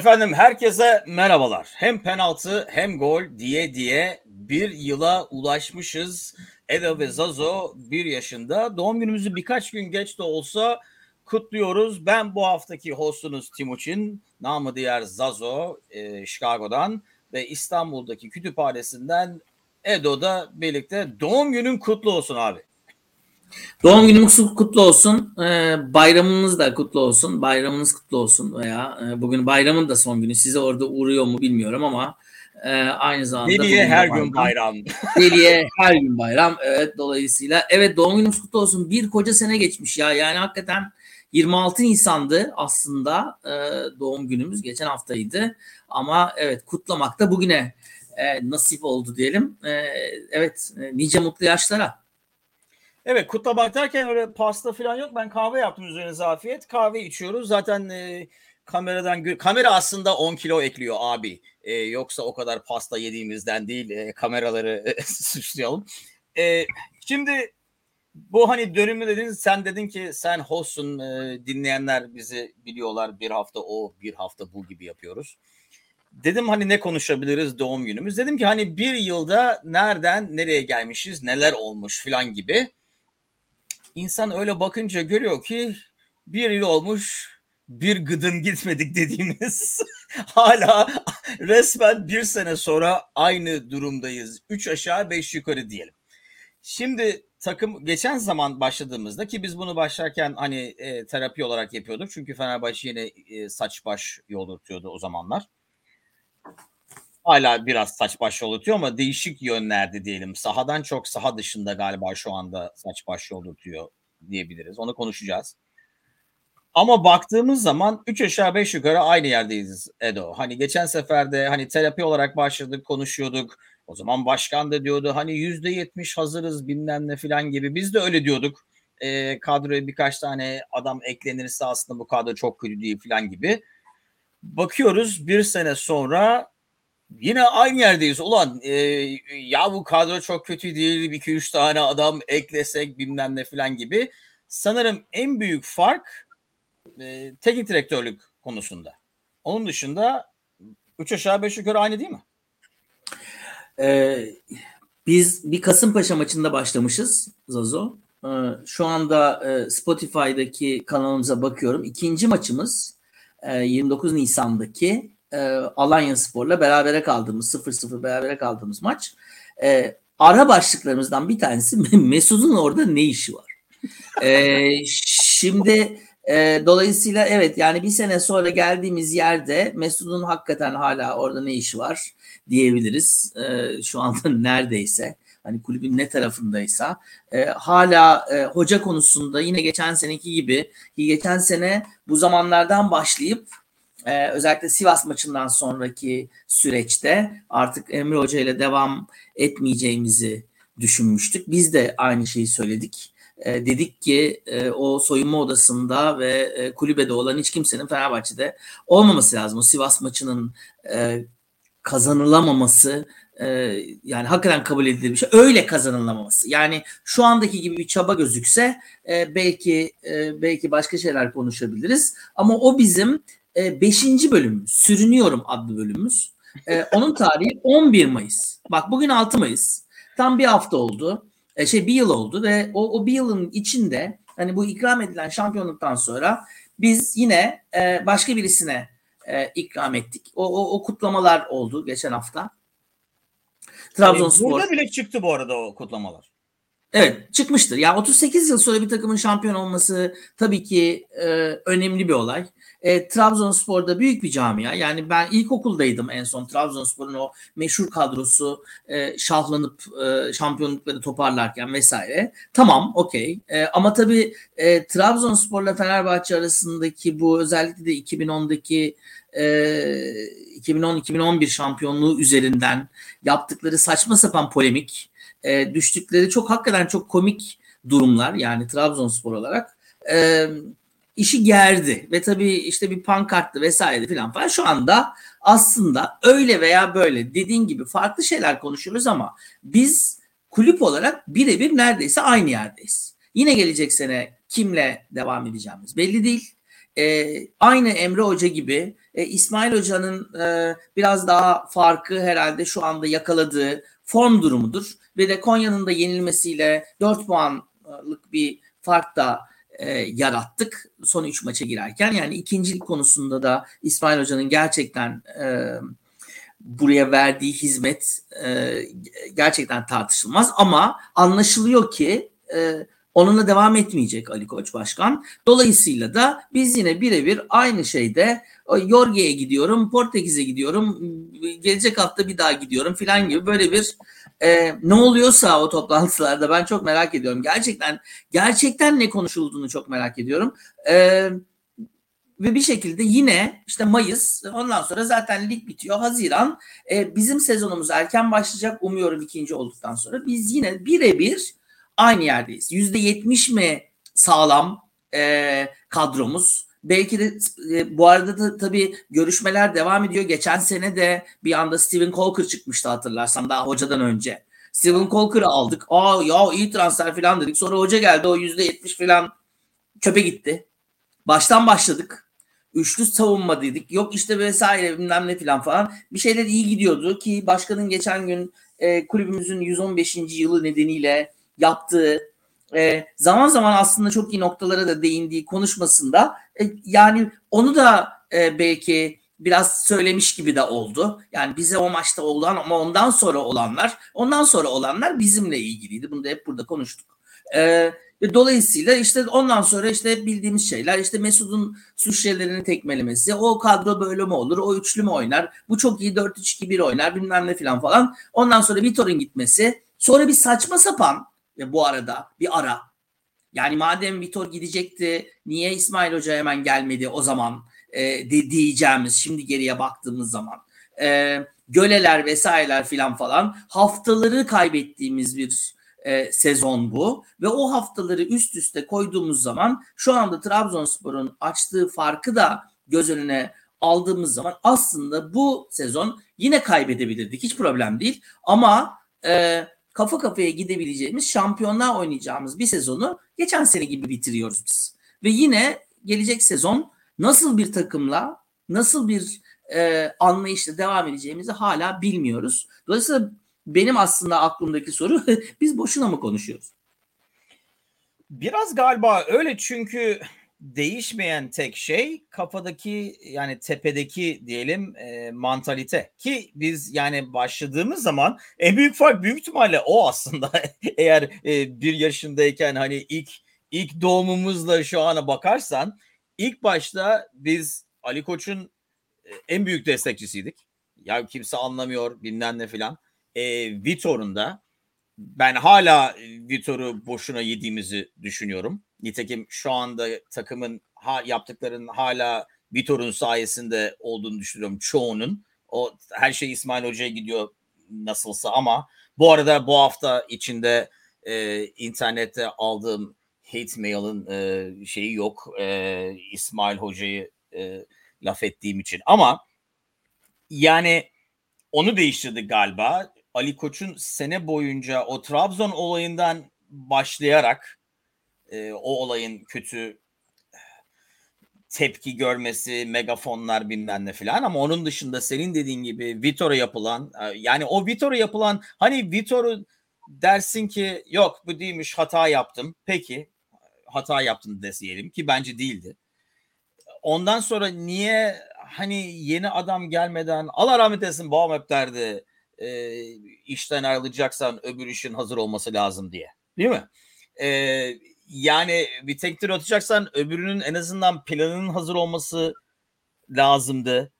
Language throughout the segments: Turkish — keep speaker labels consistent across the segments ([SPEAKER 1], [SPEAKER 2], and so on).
[SPEAKER 1] Efendim herkese merhabalar. Hem penaltı hem gol diye diye bir yıla ulaşmışız. Edo ve Zazo bir yaşında. Doğum günümüzü birkaç gün geç de olsa kutluyoruz. Ben bu haftaki hostunuz Timuçin. Namı diğer Zazo e, Chicago'dan ve İstanbul'daki kütüphanesinden Edo'da birlikte doğum günün kutlu olsun abi.
[SPEAKER 2] Doğum günümüz kutlu olsun. Ee, bayramınız da kutlu olsun. Bayramınız kutlu olsun veya e, bugün bayramın da son günü. Size orada uğruyor mu bilmiyorum ama e, aynı zamanda
[SPEAKER 1] Deliye her bayram. gün bayram.
[SPEAKER 2] Deliye her gün bayram. Evet dolayısıyla evet doğum günümüz kutlu olsun. Bir koca sene geçmiş ya. Yani hakikaten 26 Nisan'dı aslında e, doğum günümüz. Geçen haftaydı. Ama evet kutlamak da bugüne e, nasip oldu diyelim. E, evet e, nice mutlu yaşlara.
[SPEAKER 1] Evet kutlamak derken öyle pasta falan yok. Ben kahve yaptım üzerine zafiyet. Kahve içiyoruz. Zaten e, kameradan kamera aslında 10 kilo ekliyor abi. E, yoksa o kadar pasta yediğimizden değil. E, kameraları suçlayalım. E, şimdi bu hani dönümü dedin sen dedin ki sen hostsun e, dinleyenler bizi biliyorlar bir hafta o bir hafta bu gibi yapıyoruz. Dedim hani ne konuşabiliriz doğum günümüz. Dedim ki hani bir yılda nereden nereye gelmişiz neler olmuş filan gibi insan öyle bakınca görüyor ki bir yıl olmuş bir gıdım gitmedik dediğimiz hala resmen bir sene sonra aynı durumdayız. Üç aşağı beş yukarı diyelim. Şimdi takım geçen zaman başladığımızda ki biz bunu başlarken hani e, terapi olarak yapıyorduk. Çünkü Fenerbahçe yine e, saç baş yoldurtuyordu o zamanlar. Hala biraz saç baş yoldurtuyor ama değişik yönlerde diyelim. Sahadan çok saha dışında galiba şu anda saç baş yoldurtuyor diyebiliriz. Onu konuşacağız. Ama baktığımız zaman 3 aşağı 5 yukarı aynı yerdeyiz Edo. Hani geçen seferde hani terapi olarak başladık konuşuyorduk. O zaman başkan da diyordu hani %70 hazırız bilmem ne filan gibi. Biz de öyle diyorduk. E, kadroya birkaç tane adam eklenirse aslında bu kadro çok kötü değil filan gibi. Bakıyoruz bir sene sonra yine aynı yerdeyiz. Ulan e, ya bu kadro çok kötü değil. 2-3 tane adam eklesek bilmem ne falan gibi. Sanırım en büyük fark e, teknik direktörlük konusunda. Onun dışında 3 aşağı 5 yukarı aynı değil mi?
[SPEAKER 2] Ee, biz bir Kasımpaşa maçında başlamışız Zazo. Ee, şu anda e, Spotify'daki kanalımıza bakıyorum. İkinci maçımız e, 29 Nisan'daki e, Alanya Spor'la berabere kaldığımız 0-0 berabere kaldığımız maç. E, ara başlıklarımızdan bir tanesi Mesut'un orada ne işi var? e, şimdi e, dolayısıyla evet yani bir sene sonra geldiğimiz yerde Mesut'un hakikaten hala orada ne işi var diyebiliriz. E, şu anda neredeyse hani kulübün ne tarafındaysa e, hala e, hoca konusunda yine geçen seneki gibi geçen sene bu zamanlardan başlayıp e, özellikle Sivas maçından sonraki süreçte artık Emre Hoca ile devam etmeyeceğimizi düşünmüştük. Biz de aynı şeyi söyledik. E, dedik ki e, o soyunma odasında ve e, kulübede olan hiç kimsenin Fenerbahçe'de olmaması lazım. O Sivas maçının e, kazanılamaması e, yani hakikaten kabul edilir bir şey. Öyle kazanılamaması. Yani şu andaki gibi bir çaba gözükse e, belki e, belki başka şeyler konuşabiliriz. Ama o bizim e, beşinci bölümümüz. Sürünüyorum adlı bölümümüz. E, onun tarihi 11 Mayıs. Bak bugün 6 Mayıs. Tam bir hafta oldu. E, şey bir yıl oldu ve o, o bir yılın içinde hani bu ikram edilen şampiyonluktan sonra biz yine e, başka birisine e, ikram ettik. O, o, o kutlamalar oldu geçen hafta.
[SPEAKER 1] Trabzonspor. Burada bile çıktı bu arada o kutlamalar.
[SPEAKER 2] Evet çıkmıştır. Ya yani 38 yıl sonra bir takımın şampiyon olması tabii ki e, önemli bir olay. E, Trabzonspor'da büyük bir camia. Yani ben ilkokuldaydım en son Trabzonspor'un o meşhur kadrosu e, şahlanıp e, şampiyonlukları toparlarken vesaire. Tamam okey. E, ama tabii e, Trabzonspor'la Fenerbahçe arasındaki bu özellikle de 2010'daki e, 2010-2011 şampiyonluğu üzerinden yaptıkları saçma sapan polemik, e, düştükleri çok hakikaten çok komik durumlar yani Trabzonspor olarak e, işi gerdi ve tabii işte bir pankarttı vesaire filan falan şu anda aslında öyle veya böyle dediğin gibi farklı şeyler konuşuyoruz ama biz kulüp olarak birebir neredeyse aynı yerdeyiz. Yine gelecek sene kimle devam edeceğimiz belli değil. Ee, aynı Emre Hoca gibi e, İsmail Hoca'nın e, biraz daha farkı herhalde şu anda yakaladığı form durumudur. Ve de Konya'nın da yenilmesiyle 4 puanlık bir fark da e, yarattık son 3 maça girerken. Yani ikincilik konusunda da İsmail Hoca'nın gerçekten e, buraya verdiği hizmet e, gerçekten tartışılmaz ama anlaşılıyor ki e, onunla devam etmeyecek Ali Koç Başkan. Dolayısıyla da biz yine birebir aynı şeyde Yorge'ye gidiyorum, Portekiz'e gidiyorum, gelecek hafta bir daha gidiyorum filan gibi böyle bir e, ne oluyorsa o toplantılarda ben çok merak ediyorum. Gerçekten gerçekten ne konuşulduğunu çok merak ediyorum. E, ve bir şekilde yine işte Mayıs ondan sonra zaten lig bitiyor. Haziran e, bizim sezonumuz erken başlayacak umuyorum ikinci olduktan sonra. Biz yine birebir aynı yerdeyiz. Yüzde yetmiş mi sağlam e, kadromuz? Belki de e, bu arada da tabii görüşmeler devam ediyor. Geçen sene de bir anda Steven Colker çıkmıştı hatırlarsan daha hocadan önce. Steven Colker'ı aldık. Aa ya iyi transfer falan dedik. Sonra hoca geldi o yüzde yetmiş falan çöpe gitti. Baştan başladık. Üçlü savunma dedik. Yok işte vesaire bilmem ne falan falan. Bir şeyler iyi gidiyordu ki başkanın geçen gün e, kulübümüzün 115. yılı nedeniyle yaptığı e, zaman zaman aslında çok iyi noktalara da değindiği konuşmasında e, yani onu da e, belki biraz söylemiş gibi de oldu. Yani bize o maçta olan ama ondan sonra olanlar, ondan sonra olanlar bizimle ilgiliydi. Bunu da hep burada konuştuk. E, dolayısıyla işte ondan sonra işte bildiğimiz şeyler işte Mesut'un suçlarını tekmelemesi, o kadro böyle mi olur, o üçlü mü oynar, bu çok iyi 4-3-2-1 oynar bilmem ne falan falan. Ondan sonra Vitor'un gitmesi, sonra bir saçma sapan ve bu arada bir ara. Yani madem Vitor gidecekti niye İsmail Hoca hemen gelmedi o zaman e, de, diyeceğimiz şimdi geriye baktığımız zaman. E, göleler vesaireler filan falan haftaları kaybettiğimiz bir e, sezon bu ve o haftaları üst üste koyduğumuz zaman şu anda Trabzonspor'un açtığı farkı da göz önüne aldığımız zaman aslında bu sezon yine kaybedebilirdik hiç problem değil ama e, kafa kafaya gidebileceğimiz şampiyonlar oynayacağımız bir sezonu geçen sene gibi bitiriyoruz biz. Ve yine gelecek sezon nasıl bir takımla nasıl bir e, anlayışla devam edeceğimizi hala bilmiyoruz. Dolayısıyla benim aslında aklımdaki soru biz boşuna mı konuşuyoruz?
[SPEAKER 1] Biraz galiba öyle çünkü değişmeyen tek şey kafadaki yani tepedeki diyelim e, mantalite ki biz yani başladığımız zaman en büyük fark büyük ihtimalle o aslında eğer e, bir yaşındayken hani ilk ilk doğumumuzla şu ana bakarsan ilk başta biz Ali Koç'un e, en büyük destekçisiydik. Ya kimse anlamıyor bilmem ne filan. E, Vitor'un da ben hala Vitor'u boşuna yediğimizi düşünüyorum. Nitekim şu anda takımın ha, yaptıklarının hala Vitor'un sayesinde olduğunu düşünüyorum çoğunun. O her şey İsmail Hoca'ya gidiyor nasılsa ama bu arada bu hafta içinde e, internette aldığım hate mail'ın e, şeyi yok. E, İsmail Hoca'yı e, laf ettiğim için ama yani onu değiştirdi galiba. Ali Koç'un sene boyunca o Trabzon olayından başlayarak e, o olayın kötü tepki görmesi, megafonlar bilmem ne filan ama onun dışında senin dediğin gibi Vitor'a yapılan yani o Vitor'a yapılan hani Vitor'u dersin ki yok bu değilmiş hata yaptım. Peki hata yaptın deseyelim ki bence değildi. Ondan sonra niye hani yeni adam gelmeden Allah rahmet eylesin babam hep derdi e, işten ayrılacaksan öbür işin hazır olması lazım diye. Değil mi? E, yani bir tek tür atacaksan öbürünün en azından planının hazır olması lazımdı.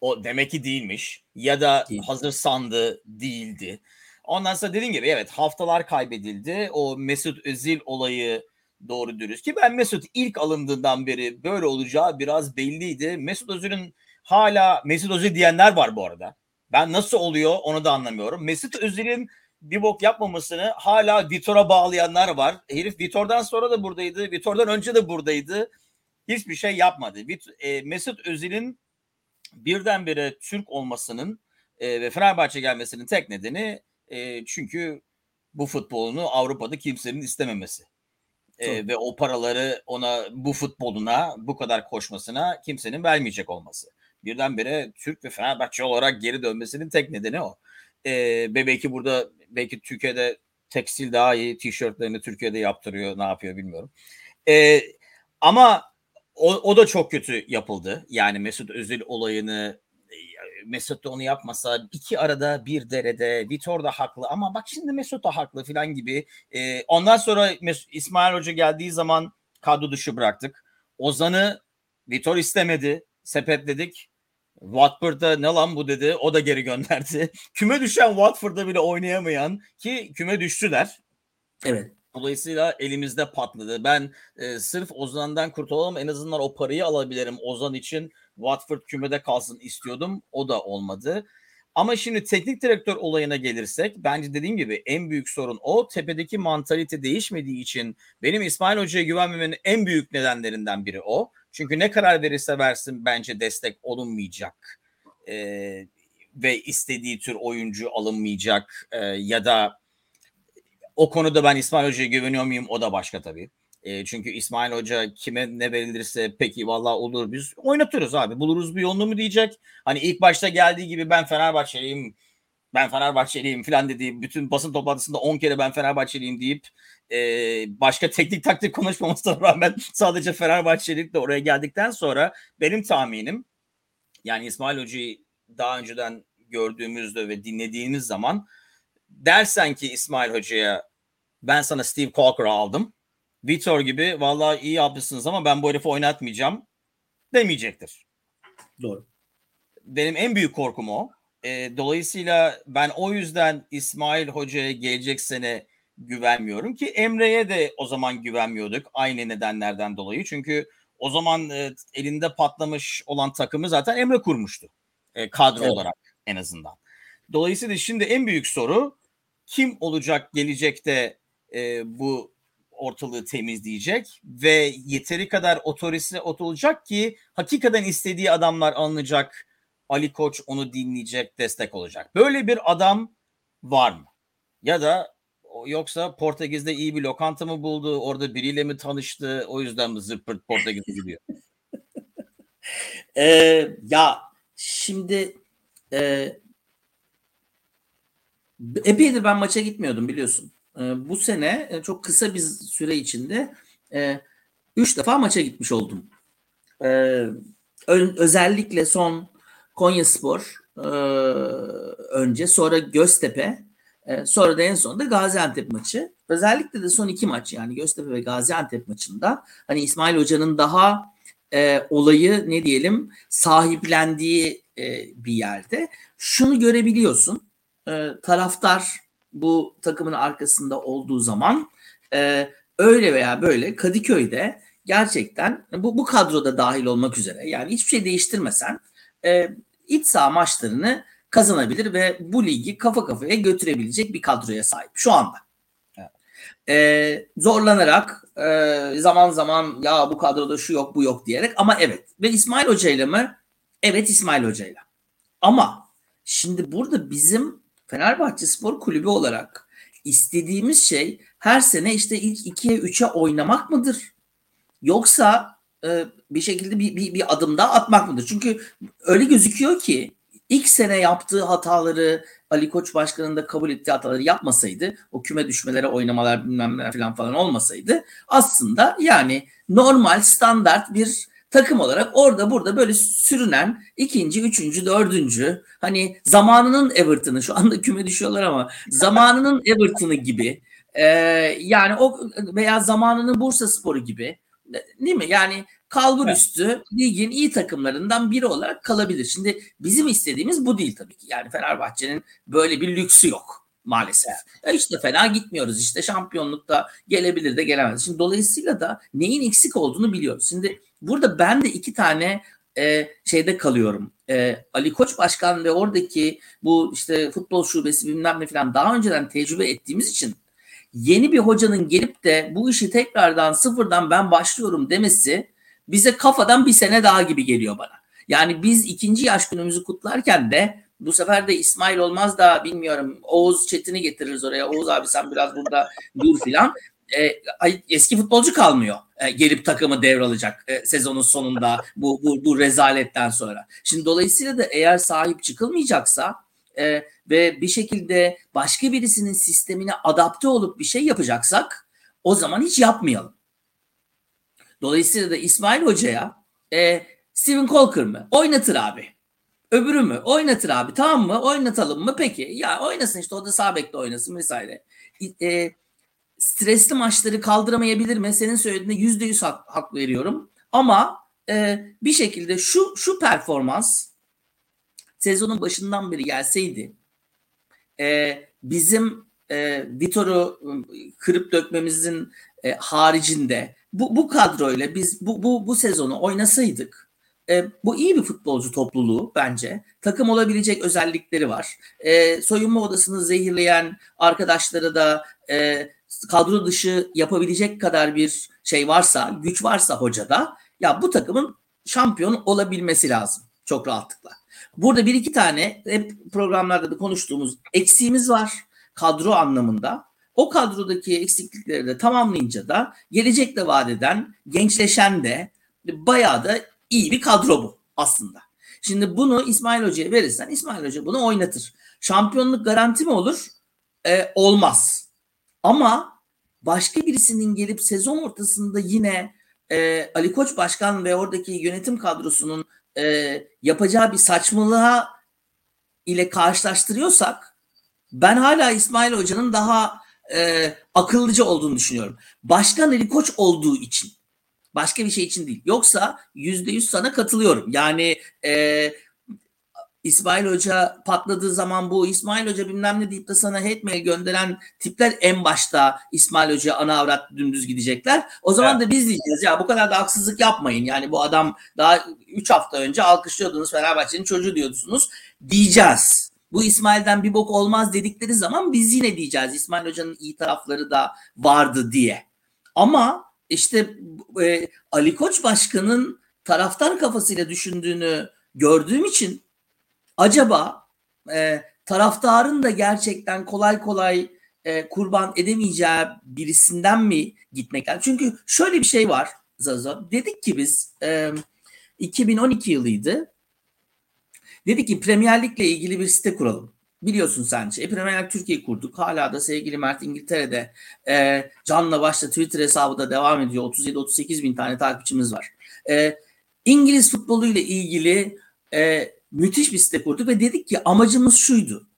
[SPEAKER 1] O demek ki değilmiş. Ya da Değil. hazır sandı değildi. Ondan sonra dediğim gibi evet haftalar kaybedildi. O Mesut Özil olayı doğru dürüst ki ben Mesut ilk alındığından beri böyle olacağı biraz belliydi. Mesut Özil'in hala Mesut Özil diyenler var bu arada. Ben nasıl oluyor onu da anlamıyorum. Mesut Özil'in bir bok yapmamasını hala Vitor'a bağlayanlar var. Herif Vitor'dan sonra da buradaydı. Vitor'dan önce de buradaydı. Hiçbir şey yapmadı. E, Mesut Özil'in birdenbire Türk olmasının e, ve Fenerbahçe gelmesinin tek nedeni e, çünkü bu futbolunu Avrupa'da kimsenin istememesi. E, ve o paraları ona bu futboluna bu kadar koşmasına kimsenin vermeyecek olması. birdenbire Türk ve Fenerbahçe olarak geri dönmesinin tek nedeni o. Ee, belki burada belki Türkiye'de tekstil daha iyi tişörtlerini Türkiye'de yaptırıyor ne yapıyor bilmiyorum. Ee, ama o, o da çok kötü yapıldı. Yani Mesut Özil olayını Mesut da onu yapmasa iki arada bir derede Vitor da haklı ama bak şimdi Mesut da haklı falan gibi. Ee, ondan sonra Mesut, İsmail Hoca geldiği zaman kadro dışı bıraktık. Ozan'ı Vitor istemedi. Sepetledik. Watford'da ne lan bu dedi. O da geri gönderdi. Küme düşen Watford'da bile oynayamayan ki küme düştüler.
[SPEAKER 2] Evet.
[SPEAKER 1] Dolayısıyla elimizde patladı. Ben e, sırf Ozan'dan kurtulalım en azından o parayı alabilirim Ozan için. Watford kümede kalsın istiyordum. O da olmadı. Ama şimdi teknik direktör olayına gelirsek bence dediğim gibi en büyük sorun o. Tepedeki mantalite değişmediği için benim İsmail Hoca'ya güvenmemenin en büyük nedenlerinden biri o. Çünkü ne karar verirse versin bence destek olunmayacak. Ee, ve istediği tür oyuncu alınmayacak ee, ya da o konuda ben İsmail Hoca'ya güveniyor muyum o da başka tabii. E, çünkü İsmail Hoca kime ne verilirse peki vallahi olur biz oynatırız abi buluruz bir yolunu mu diyecek. Hani ilk başta geldiği gibi ben Fenerbahçeliyim ben Fenerbahçeliyim falan dediği bütün basın toplantısında 10 kere ben Fenerbahçeliyim deyip e, başka teknik taktik konuşmamasına rağmen sadece Fenerbahçelik de oraya geldikten sonra benim tahminim yani İsmail Hoca'yı daha önceden gördüğümüzde ve dinlediğimiz zaman dersen ki İsmail Hoca'ya ben sana Steve Colker'ı aldım. Vitor gibi vallahi iyi yapmışsınız ama ben bu herifi oynatmayacağım demeyecektir.
[SPEAKER 2] Doğru.
[SPEAKER 1] Benim en büyük korkum o. E, dolayısıyla ben o yüzden İsmail Hoca'ya gelecek sene güvenmiyorum ki Emre'ye de o zaman güvenmiyorduk aynı nedenlerden dolayı. Çünkü o zaman e, elinde patlamış olan takımı zaten Emre kurmuştu. E, kadro evet. olarak en azından. Dolayısıyla şimdi en büyük soru kim olacak gelecekte e, bu ortalığı temizleyecek ve yeteri kadar otorisi olacak ki hakikaten istediği adamlar alınacak. Ali Koç onu dinleyecek, destek olacak. Böyle bir adam var mı? Ya da yoksa Portekiz'de iyi bir lokanta mı buldu? Orada biriyle mi tanıştı? O yüzden mi zıppırt Portekiz'e gidiyor?
[SPEAKER 2] ee, ya şimdi e, epeydir ben maça gitmiyordum biliyorsun. E, bu sene e, çok kısa bir süre içinde e, üç defa maça gitmiş oldum. E, ö- özellikle son Konya Spor e, önce sonra Göztepe e, sonra da en sonunda Gaziantep maçı. Özellikle de son iki maç yani Göztepe ve Gaziantep maçında hani İsmail Hoca'nın daha e, olayı ne diyelim sahiplendiği e, bir yerde şunu görebiliyorsun e, taraftar bu takımın arkasında olduğu zaman e, öyle veya böyle Kadıköy'de gerçekten bu, bu kadroda dahil olmak üzere yani hiçbir şey değiştirmesen e, iç saha maçlarını kazanabilir ve bu ligi kafa kafaya götürebilecek bir kadroya sahip şu anda. E, zorlanarak e, zaman zaman ya bu kadroda şu yok bu yok diyerek ama evet ve İsmail Hoca ile mi? Evet İsmail Hoca ile. Ama şimdi burada bizim Fenerbahçe Spor Kulübü olarak istediğimiz şey her sene işte ilk 2'ye 3'e oynamak mıdır? Yoksa e, bir şekilde bir, bir, bir adım daha atmak mıdır? Çünkü öyle gözüküyor ki ilk sene yaptığı hataları Ali Koç Başkanı'nın da kabul ettiği hataları yapmasaydı o küme düşmelere oynamalar bilmem ne falan falan olmasaydı aslında yani normal standart bir takım olarak orada burada böyle sürünen ikinci, üçüncü, dördüncü hani zamanının Everton'ı şu anda küme düşüyorlar ama zamanının Everton'ı gibi e, yani o veya zamanının Bursa Sporu gibi değil mi? Yani kalbur evet. üstü ligin iyi takımlarından biri olarak kalabilir. Şimdi bizim istediğimiz bu değil tabii ki. Yani Fenerbahçe'nin böyle bir lüksü yok maalesef. Ya işte fena gitmiyoruz işte şampiyonlukta gelebilir de gelemez. Şimdi dolayısıyla da neyin eksik olduğunu biliyoruz. Şimdi burada ben de iki tane e, şeyde kalıyorum. E, Ali Koç Başkan ve oradaki bu işte futbol şubesi bilmem ne falan daha önceden tecrübe ettiğimiz için yeni bir hocanın gelip de bu işi tekrardan sıfırdan ben başlıyorum demesi bize kafadan bir sene daha gibi geliyor bana. Yani biz ikinci yaş günümüzü kutlarken de bu sefer de İsmail olmaz da bilmiyorum Oğuz Çetin'i getiririz oraya. Oğuz abi sen biraz burada dur filan. e, eski futbolcu kalmıyor e, gelip takımı devralacak e, sezonun sonunda bu, bu bu rezaletten sonra. Şimdi dolayısıyla da eğer sahip çıkılmayacaksa e, ve bir şekilde başka birisinin sistemine adapte olup bir şey yapacaksak o zaman hiç yapmayalım. Dolayısıyla da İsmail Hoca'ya e, Steven Colker mı? Oynatır abi. Öbürü mü? Oynatır abi. Tamam mı? Oynatalım mı? Peki. Ya oynasın işte o da sağ bekte oynasın vesaire. E, stresli maçları kaldıramayabilir mi? Senin söylediğine yüzde yüz hak, hak veriyorum. Ama e, bir şekilde şu şu performans sezonun başından beri gelseydi e, bizim e, Vitor'u kırıp dökmemizin e, haricinde bu, bu kadroyla biz bu, bu, bu sezonu oynasaydık e, bu iyi bir futbolcu topluluğu bence. Takım olabilecek özellikleri var. E, soyunma odasını zehirleyen arkadaşları da e, kadro dışı yapabilecek kadar bir şey varsa, güç varsa hocada ya bu takımın şampiyon olabilmesi lazım çok rahatlıkla. Burada bir iki tane hep programlarda da konuştuğumuz eksiğimiz var kadro anlamında. O kadrodaki eksiklikleri de tamamlayınca da gelecekte vadeden gençleşen de bayağı da iyi bir kadro bu aslında. Şimdi bunu İsmail Hoca'ya verirsen İsmail Hoca bunu oynatır. Şampiyonluk garanti mi olur? Ee, olmaz. Ama başka birisinin gelip sezon ortasında yine e, Ali Koç Başkan ve oradaki yönetim kadrosunun e, yapacağı bir saçmalığa ile karşılaştırıyorsak ben hala İsmail Hoca'nın daha e, akıllıca olduğunu düşünüyorum. Başkan Ali Koç olduğu için. Başka bir şey için değil. Yoksa yüzde yüz sana katılıyorum. Yani e, İsmail Hoca patladığı zaman bu İsmail Hoca bilmem ne deyip de sana hate mail gönderen tipler en başta İsmail Hoca ana avrat dümdüz gidecekler. O zaman evet. da biz diyeceğiz ya bu kadar da haksızlık yapmayın. Yani bu adam daha 3 hafta önce alkışlıyordunuz Fenerbahçe'nin çocuğu diyordunuz diyeceğiz. Bu İsmail'den bir bok olmaz dedikleri zaman biz yine diyeceğiz İsmail Hoca'nın iyi tarafları da vardı diye. Ama işte e, Ali Koç Başkan'ın taraftar kafasıyla düşündüğünü gördüğüm için acaba e, taraftarın da gerçekten kolay kolay e, kurban edemeyeceği birisinden mi gitmek lazım? Çünkü şöyle bir şey var Zazo. Dedik ki biz e, 2012 yılıydı. Dedik ki Premier Lig'le ilgili bir site kuralım. Biliyorsun sen şey. Premier Lig Türkiye kurduk. Hala da sevgili Mert İngiltere'de e, canla başla Twitter hesabı da devam ediyor. 37-38 bin tane takipçimiz var. E, İngiliz futbolu ile ilgili e, müthiş bir site kurduk ve dedik ki amacımız şuydu.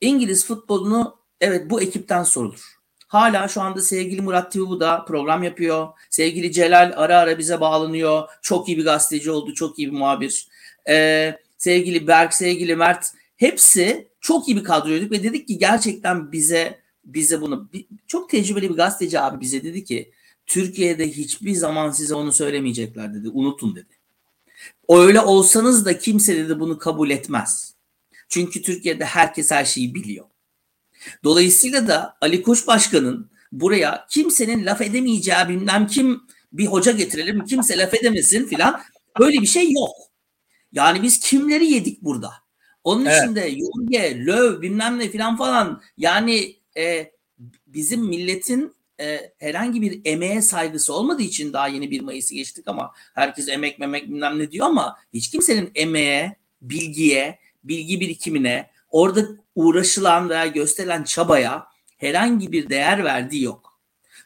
[SPEAKER 2] İngiliz futbolunu evet bu ekipten sorulur. Hala şu anda sevgili Murat Tivu da program yapıyor. Sevgili Celal ara ara bize bağlanıyor. Çok iyi bir gazeteci oldu, çok iyi bir muhabir. Ee, sevgili Berk, sevgili Mert hepsi çok iyi bir kadroyduk ve dedik ki gerçekten bize bize bunu çok tecrübeli bir gazeteci abi bize dedi ki Türkiye'de hiçbir zaman size onu söylemeyecekler dedi. Unutun dedi. Öyle olsanız da kimse dedi bunu kabul etmez. Çünkü Türkiye'de herkes her şeyi biliyor. Dolayısıyla da Ali Koç Başkan'ın buraya kimsenin laf edemeyeceği bilmem kim bir hoca getirelim kimse laf edemesin filan böyle bir şey yok. Yani biz kimleri yedik burada? Onun evet. için de Yonge, Löv bilmem ne filan falan yani e, bizim milletin e, herhangi bir emeğe saygısı olmadığı için daha yeni bir Mayıs'ı geçtik ama herkes emek memek bilmem ne diyor ama hiç kimsenin emeğe, bilgiye, bilgi birikimine, orada uğraşılan veya gösterilen çabaya herhangi bir değer verdiği yok.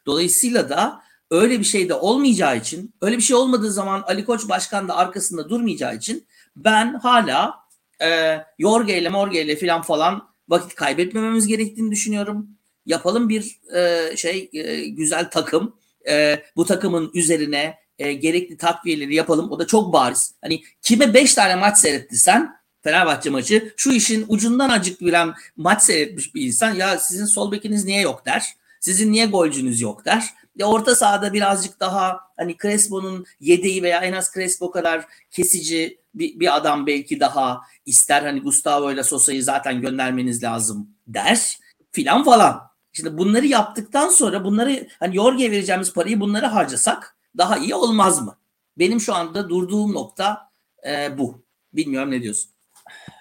[SPEAKER 2] Dolayısıyla da öyle bir şey de olmayacağı için, öyle bir şey olmadığı zaman Ali Koç Başkan da arkasında durmayacağı için ben hala e, Yorge ile Morge ile falan falan vakit kaybetmememiz gerektiğini düşünüyorum yapalım bir e, şey e, güzel takım. E, bu takımın üzerine e, gerekli takviyeleri yapalım. O da çok bariz. Hani kime 5 tane maç seyrettirsen Fenerbahçe maçı şu işin ucundan acık bilen maç seyretmiş bir insan ya sizin sol bekiniz niye yok der. Sizin niye golcünüz yok der. Ya orta sahada birazcık daha hani Crespo'nun yedeği veya en az Crespo kadar kesici bir, bir adam belki daha ister. Hani Gustavo ile Sosa'yı zaten göndermeniz lazım der filan falan. Şimdi bunları yaptıktan sonra bunları hani Yorge'ye vereceğimiz parayı bunları harcasak daha iyi olmaz mı? Benim şu anda durduğum nokta e, bu. Bilmiyorum ne diyorsun?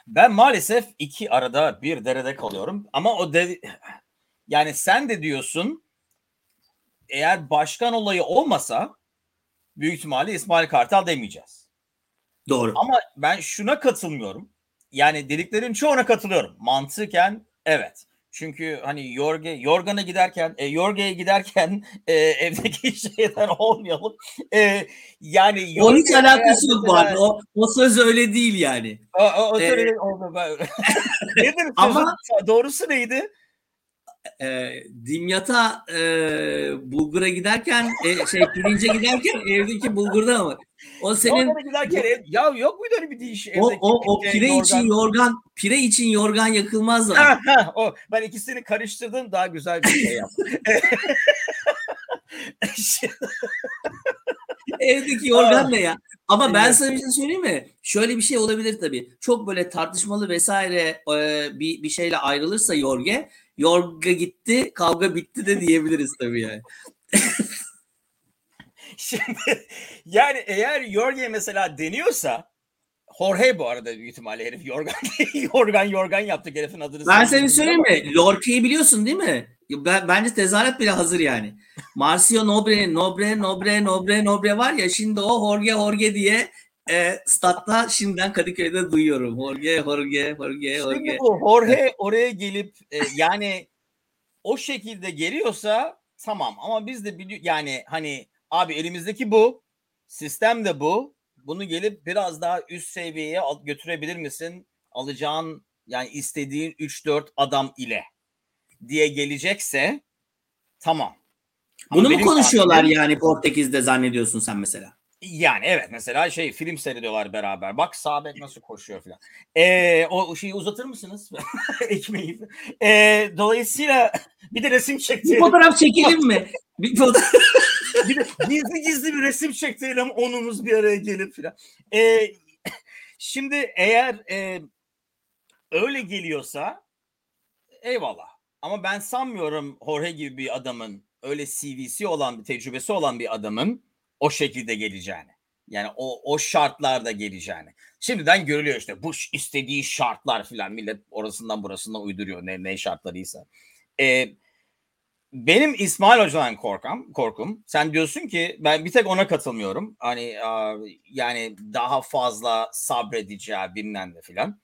[SPEAKER 1] Ben maalesef iki arada bir derede kalıyorum. Ama o de yani sen de diyorsun eğer başkan olayı olmasa büyük ihtimalle İsmail Kartal demeyeceğiz.
[SPEAKER 2] Doğru.
[SPEAKER 1] Ama ben şuna katılmıyorum. Yani dediklerin çoğuna katılıyorum. Mantıken evet. Çünkü hani Yorge, Yorgan'a giderken, e, Yorge'ye giderken e, evdeki şeyden olmayalım. E, yani
[SPEAKER 2] Onun hiç
[SPEAKER 1] Yorge
[SPEAKER 2] alakası yok bu arada. O, o söz öyle değil yani.
[SPEAKER 1] O, o, o
[SPEAKER 2] Ee,
[SPEAKER 1] söyle- o- ben- Nedir
[SPEAKER 2] ama-
[SPEAKER 1] doğrusu neydi?
[SPEAKER 2] E, Dimyat'a e, bulgura giderken e, şey pirince giderken evdeki bulgurda ama o senin
[SPEAKER 1] Yorgan'a giderken ev- ya yok muydu öyle bir değiş?
[SPEAKER 2] o,
[SPEAKER 1] evdeki
[SPEAKER 2] o, o pire
[SPEAKER 1] yorgan?
[SPEAKER 2] için yorgan pire için yorgan yakılmaz da.
[SPEAKER 1] O. Ben ikisini karıştırdım daha güzel bir şey yaptım.
[SPEAKER 2] Evdeki yorgan ne ya? Ama ben sana bir şey söyleyeyim mi? Şöyle bir şey olabilir tabii. Çok böyle tartışmalı vesaire e, bir, bir şeyle ayrılırsa Yorge, Yorga gitti, kavga bitti de diyebiliriz tabii yani.
[SPEAKER 1] Şimdi yani eğer Jorge mesela deniyorsa Jorge bu arada büyük ihtimalle herif Yorgan Yorgan Yorgan yaptık herifin adını.
[SPEAKER 2] Ben seni söyleyeyim mi? Lorca'yı biliyorsun değil mi? Ben, bence tezahürat bile hazır yani. Marcio Nobre, Nobre, Nobre, Nobre, Nobre var ya şimdi o Jorge, Jorge diye e, statta şimdiden Kadıköy'de duyuyorum. Jorge, Jorge, Jorge, Jorge.
[SPEAKER 1] Şimdi bu Jorge oraya gelip e, yani o şekilde geliyorsa tamam ama biz de biliyor yani hani abi elimizdeki bu sistem de bu bunu gelip biraz daha üst seviyeye götürebilir misin alacağın yani istediğin 3-4 adam ile diye gelecekse tamam. Ama
[SPEAKER 2] Bunu mu
[SPEAKER 1] benim
[SPEAKER 2] konuşuyorlar
[SPEAKER 1] tahminim-
[SPEAKER 2] yani Portekiz'de zannediyorsun sen mesela?
[SPEAKER 1] Yani evet mesela şey film seyrediyorlar beraber. Bak sağ bek nasıl koşuyor falan. Ee, o şeyi uzatır mısınız? Ekmeği. Ee, dolayısıyla bir de resim
[SPEAKER 2] Bir
[SPEAKER 1] çektirelim.
[SPEAKER 2] fotoğraf çekelim mi? Bir fotoğraf.
[SPEAKER 1] bir de gizli gizli bir resim çektirelim onumuz bir araya gelip falan. Ee, şimdi eğer e, öyle geliyorsa eyvallah. Ama ben sanmıyorum Jorge gibi bir adamın öyle CV'si olan bir tecrübesi olan bir adamın o şekilde geleceğini. Yani o o şartlarda geleceğini. Şimdiden görülüyor işte bu istediği şartlar filan millet orasından burasından uyduruyor ne ne şartlarıysa. Ee, benim İsmail Hoca'dan korkam, korkum. Sen diyorsun ki ben bir tek ona katılmıyorum. Hani yani daha fazla sabredeceği bilmem ne filan.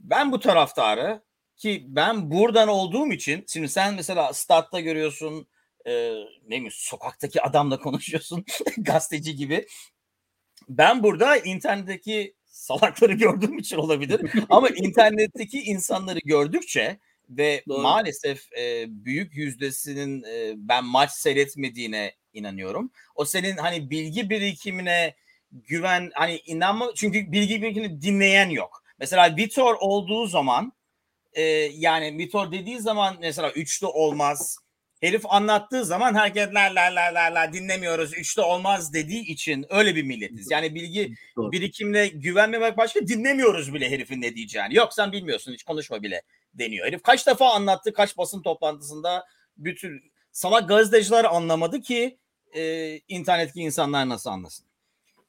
[SPEAKER 1] Ben bu taraftarı ki ben buradan olduğum için şimdi sen mesela statta görüyorsun e, ne mi sokaktaki adamla konuşuyorsun gazeteci gibi. Ben burada internetteki salakları gördüğüm için olabilir ama internetteki insanları gördükçe ve
[SPEAKER 2] Doğru.
[SPEAKER 1] maalesef e, büyük yüzdesinin e, ben maç seyretmediğine inanıyorum. O senin hani bilgi birikimine güven hani inanma çünkü bilgi birikimini dinleyen yok. Mesela Vitor olduğu zaman e, yani Vitor dediği zaman mesela üçlü olmaz. Herif anlattığı zaman herkes la la la la la dinlemiyoruz üçlü olmaz dediği için öyle bir milletiz. Yani bilgi
[SPEAKER 2] Doğru.
[SPEAKER 1] birikimine güvenmemek başka dinlemiyoruz bile herifin ne diyeceğini. Yok sen bilmiyorsun hiç konuşma bile deniyor. Herif kaç defa anlattı kaç basın toplantısında bütün salak gazeteciler anlamadı ki e, internetteki insanlar nasıl anlasın.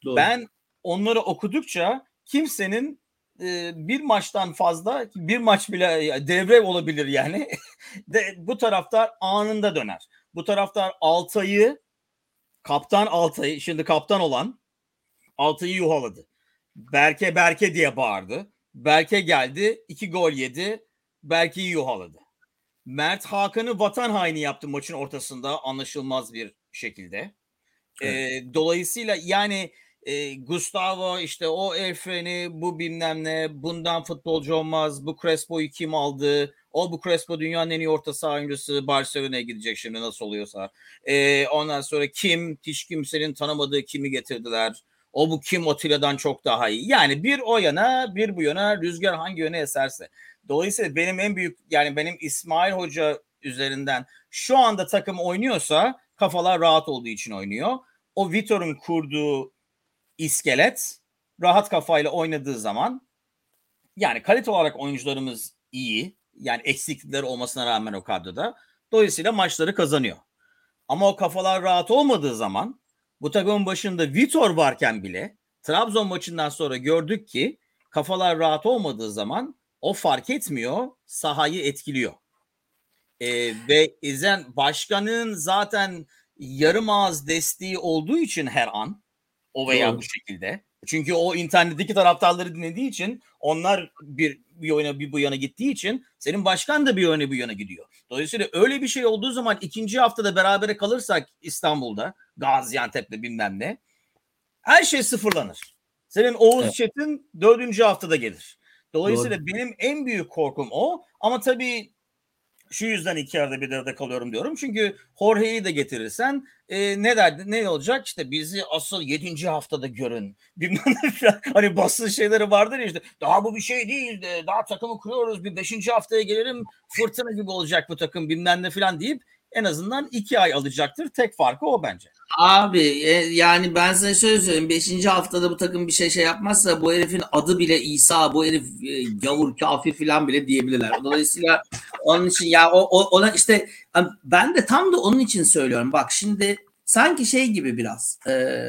[SPEAKER 2] Doğru.
[SPEAKER 1] Ben onları okudukça kimsenin e, bir maçtan fazla bir maç bile ya, devre olabilir yani. De, bu taraftar anında döner. Bu taraftar Altay'ı kaptan Altay'ı şimdi kaptan olan Altay'ı yuhaladı. Berke Berke diye bağırdı. Berke geldi iki gol yedi. Berke'yi yuhaladı. Mert Hakan'ı vatan haini yaptı maçın ortasında anlaşılmaz bir şekilde. Ee, dolayısıyla yani e, Gustavo işte o el bu bilmem ne bundan futbolcu olmaz bu Crespo'yu kim aldı? O bu Crespo dünyanın en iyi orta saha oyuncusu Barcelona'ya gidecek şimdi nasıl oluyorsa. Ee, ondan sonra kim? Hiç kimsenin tanımadığı kimi getirdiler? O bu kim? Atilla'dan çok daha iyi. Yani bir o yana bir bu yana rüzgar hangi yöne eserse. Dolayısıyla benim en büyük yani benim İsmail Hoca üzerinden şu anda takım oynuyorsa kafalar rahat olduğu için oynuyor. O Vitor'un kurduğu iskelet rahat kafayla oynadığı zaman yani kalite olarak oyuncularımız iyi. Yani eksiklikleri olmasına rağmen o kadroda. Dolayısıyla maçları kazanıyor. Ama o kafalar rahat olmadığı zaman bu takımın başında Vitor varken bile Trabzon maçından sonra gördük ki kafalar rahat olmadığı zaman o fark etmiyor, sahayı etkiliyor. Ee, ve izlen başkanın zaten yarım ağız desteği olduğu için her an o veya
[SPEAKER 2] Doğru.
[SPEAKER 1] bu şekilde. Çünkü o internetteki taraftarları dinlediği için onlar bir bir yana bir bu yana gittiği için senin başkan da bir yöne bir yana gidiyor. Dolayısıyla öyle bir şey olduğu zaman ikinci haftada berabere kalırsak İstanbul'da Gaziantep'te bilmem ne her şey sıfırlanır. Senin Oğuz
[SPEAKER 2] Evet.
[SPEAKER 1] Çetin dördüncü haftada gelir. Dolayısıyla benim en büyük korkum o. Ama tabii şu yüzden iki yerde bir arada kalıyorum diyorum. Çünkü Jorge'yi de getirirsen e, ne derdi ne olacak? İşte bizi asıl yedinci haftada görün. Bilmem. Hani basın şeyleri vardır ya işte daha bu bir şey değil de daha takımı kuruyoruz bir beşinci haftaya gelirim fırtına gibi olacak bu takım bilmem ne falan deyip en azından iki ay alacaktır. Tek farkı o bence.
[SPEAKER 2] Abi e, yani ben sana şöyle söyleyeyim. Beşinci haftada bu takım bir şey şey yapmazsa bu herifin adı bile İsa, bu herif e, gavur, kafir falan bile diyebilirler. Dolayısıyla onun için ya o, o ona işte ben de tam da onun için söylüyorum. Bak şimdi sanki şey gibi biraz e,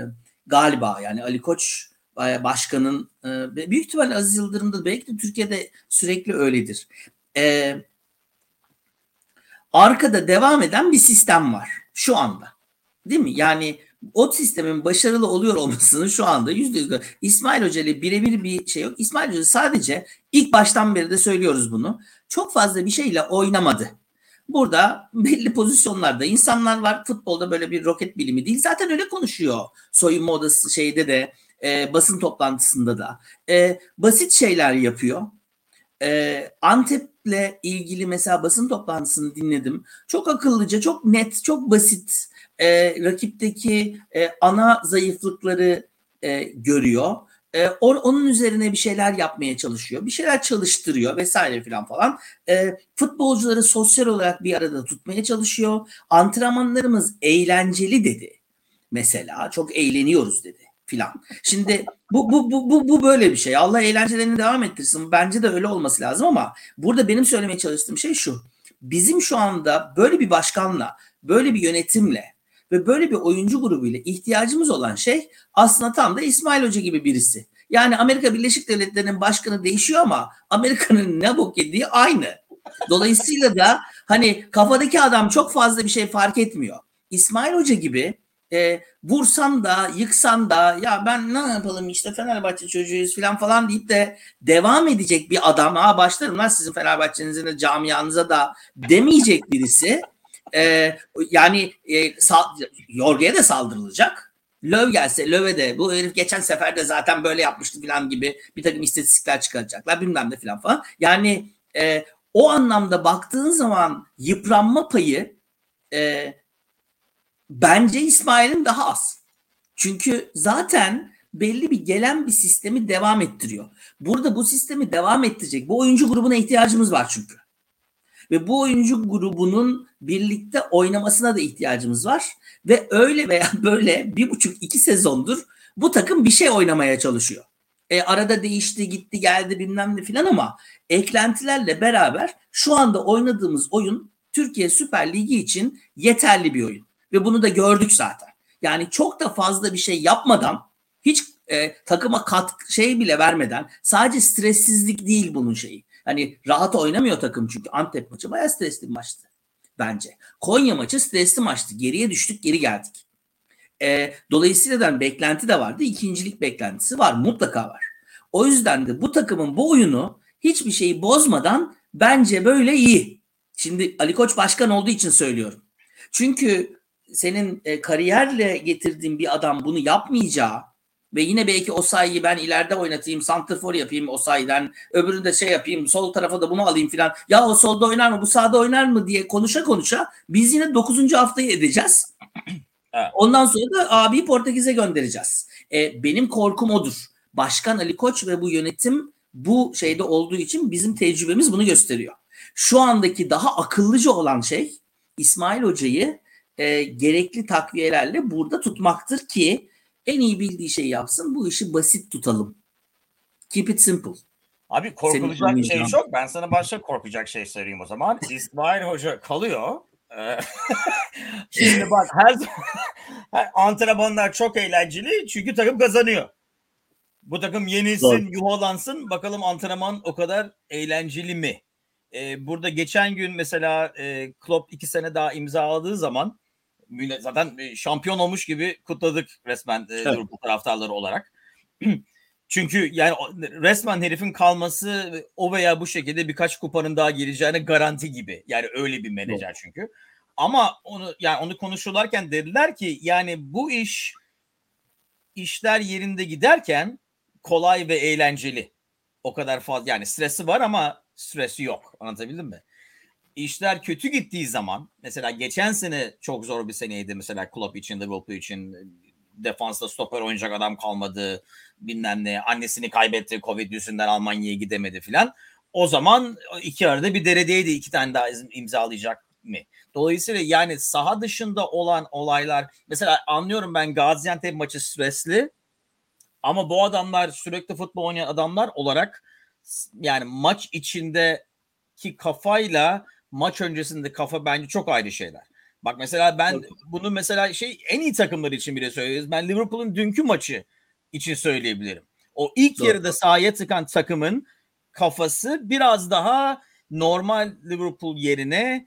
[SPEAKER 2] galiba yani Ali Koç e, başkanın e, büyük ihtimalle Aziz Yıldırım'da belki de Türkiye'de sürekli öyledir. E, arkada devam eden bir sistem var şu anda. Değil mi? Yani o sistemin başarılı oluyor olmasını şu anda yüzde yüz İsmail Hoca ile birebir bir şey yok. İsmail Hoca sadece ilk baştan beri de söylüyoruz bunu. Çok fazla bir şeyle oynamadı. Burada belli pozisyonlarda insanlar var. Futbolda böyle bir roket bilimi değil. Zaten öyle konuşuyor. Soyunma odası şeyde de e, basın toplantısında da. E, basit şeyler yapıyor. E, Antep'le ilgili mesela basın toplantısını dinledim. Çok akıllıca, çok net, çok basit e, rakipteki e, ana zayıflıkları e, görüyor. E, or, onun üzerine bir şeyler yapmaya çalışıyor. Bir şeyler çalıştırıyor vesaire filan falan. E, futbolcuları sosyal olarak bir arada tutmaya çalışıyor. Antrenmanlarımız eğlenceli dedi. Mesela çok eğleniyoruz dedi filan. Şimdi bu, bu, bu, bu, bu böyle bir şey. Allah eğlencelerini devam ettirsin. Bence de öyle olması lazım ama burada benim söylemeye çalıştığım şey şu. Bizim şu anda böyle bir başkanla, böyle bir yönetimle ve böyle bir oyuncu grubuyla ihtiyacımız olan şey aslında tam da İsmail Hoca gibi birisi. Yani Amerika Birleşik Devletleri'nin başkanı değişiyor ama Amerika'nın ne bok yediği aynı. Dolayısıyla da hani kafadaki adam çok fazla bir şey fark etmiyor. İsmail Hoca gibi e, vursan da yıksan da ya ben ne yapalım işte Fenerbahçe çocuğuyuz falan falan deyip de devam edecek bir adam ha başlarım lan sizin Fenerbahçe'nizin de camianıza da demeyecek birisi e, yani e, sal, Yorge'ye de saldırılacak. Löv gelse Löve de bu herif geçen sefer de zaten böyle yapmıştı falan gibi bir takım istatistikler çıkaracaklar bilmem ne falan falan. Yani e, o anlamda baktığın zaman yıpranma payı e, bence İsmail'in daha az. Çünkü zaten belli bir gelen bir sistemi devam ettiriyor. Burada bu sistemi devam ettirecek bu oyuncu grubuna ihtiyacımız var çünkü. Ve bu oyuncu grubunun birlikte oynamasına da ihtiyacımız var. Ve öyle veya böyle bir buçuk iki sezondur bu takım bir şey oynamaya çalışıyor. E, arada değişti gitti geldi bilmem ne filan ama eklentilerle beraber şu anda oynadığımız oyun Türkiye Süper Ligi için yeterli bir oyun. Ve bunu da gördük zaten. Yani çok da fazla bir şey yapmadan hiç e, takıma kat şey bile vermeden sadece stressizlik değil bunun şeyi. Hani rahat oynamıyor takım çünkü Antep maçı bayağı stresli bir maçtı bence. Konya maçı stresli maçtı. Geriye düştük geri geldik. E, dolayısıyla da beklenti de vardı. İkincilik beklentisi var mutlaka var. O yüzden de bu takımın bu oyunu hiçbir şeyi bozmadan bence böyle iyi. Şimdi Ali Koç başkan olduğu için söylüyorum. Çünkü senin e, kariyerle getirdiğin bir adam bunu yapmayacağı ve yine belki o sayıyı ben ileride oynatayım, santrfor yapayım o sayıdan, öbürünü de şey yapayım, sol tarafa da bunu alayım filan. Ya o solda oynar mı, bu sağda oynar mı diye konuşa konuşa biz yine 9. haftayı edeceğiz.
[SPEAKER 1] Evet.
[SPEAKER 2] Ondan sonra da abi Portekiz'e göndereceğiz. E, benim korkum odur. Başkan Ali Koç ve bu yönetim bu şeyde olduğu için bizim tecrübemiz bunu gösteriyor. Şu andaki daha akıllıca olan şey İsmail Hoca'yı e, gerekli takviyelerle burada tutmaktır ki en iyi bildiği şeyi yapsın. Bu işi basit tutalım. Keep it simple.
[SPEAKER 1] Abi korkulacak şey
[SPEAKER 2] anlayacağın.
[SPEAKER 1] çok. Ben sana başka korkacak şey söyleyeyim o zaman. İsmail Hoca kalıyor. Ee, Şimdi bak her her- antrenmanlar çok eğlenceli çünkü takım kazanıyor. Bu takım yenilsin,
[SPEAKER 2] Doğru.
[SPEAKER 1] yuhalansın. Bakalım antrenman o kadar eğlenceli mi? Ee, burada geçen gün mesela e, Klopp iki sene daha imzaladığı zaman zaten şampiyon olmuş gibi kutladık resmen evet. Liverpool taraftarları olarak. Çünkü yani resmen herifin kalması o veya bu şekilde birkaç kupanın daha geleceğine garanti gibi. Yani öyle bir menajer çünkü. Ama onu yani onu konuşurlarken dediler ki yani bu iş işler yerinde giderken kolay ve eğlenceli. O kadar fazla yani stresi var ama stresi yok. Anlatabildim mi? İşler kötü gittiği zaman mesela geçen sene çok zor bir seneydi mesela Klopp için, Liverpool için defansta stoper oynayacak adam kalmadı bilmem ne annesini kaybetti Covid yüzünden Almanya'ya gidemedi filan. O zaman iki arada bir deredeydi iki tane daha imzalayacak mı? Dolayısıyla yani saha dışında olan olaylar mesela anlıyorum ben Gaziantep maçı stresli ama bu adamlar sürekli futbol oynayan adamlar olarak yani maç içindeki kafayla maç öncesinde kafa bence çok ayrı şeyler. Bak mesela ben bunu mesela şey en iyi takımlar için bile söylüyoruz. Ben Liverpool'un dünkü maçı için söyleyebilirim. O ilk Doğru. yarıda sahaya tıkan takımın kafası biraz daha normal Liverpool yerine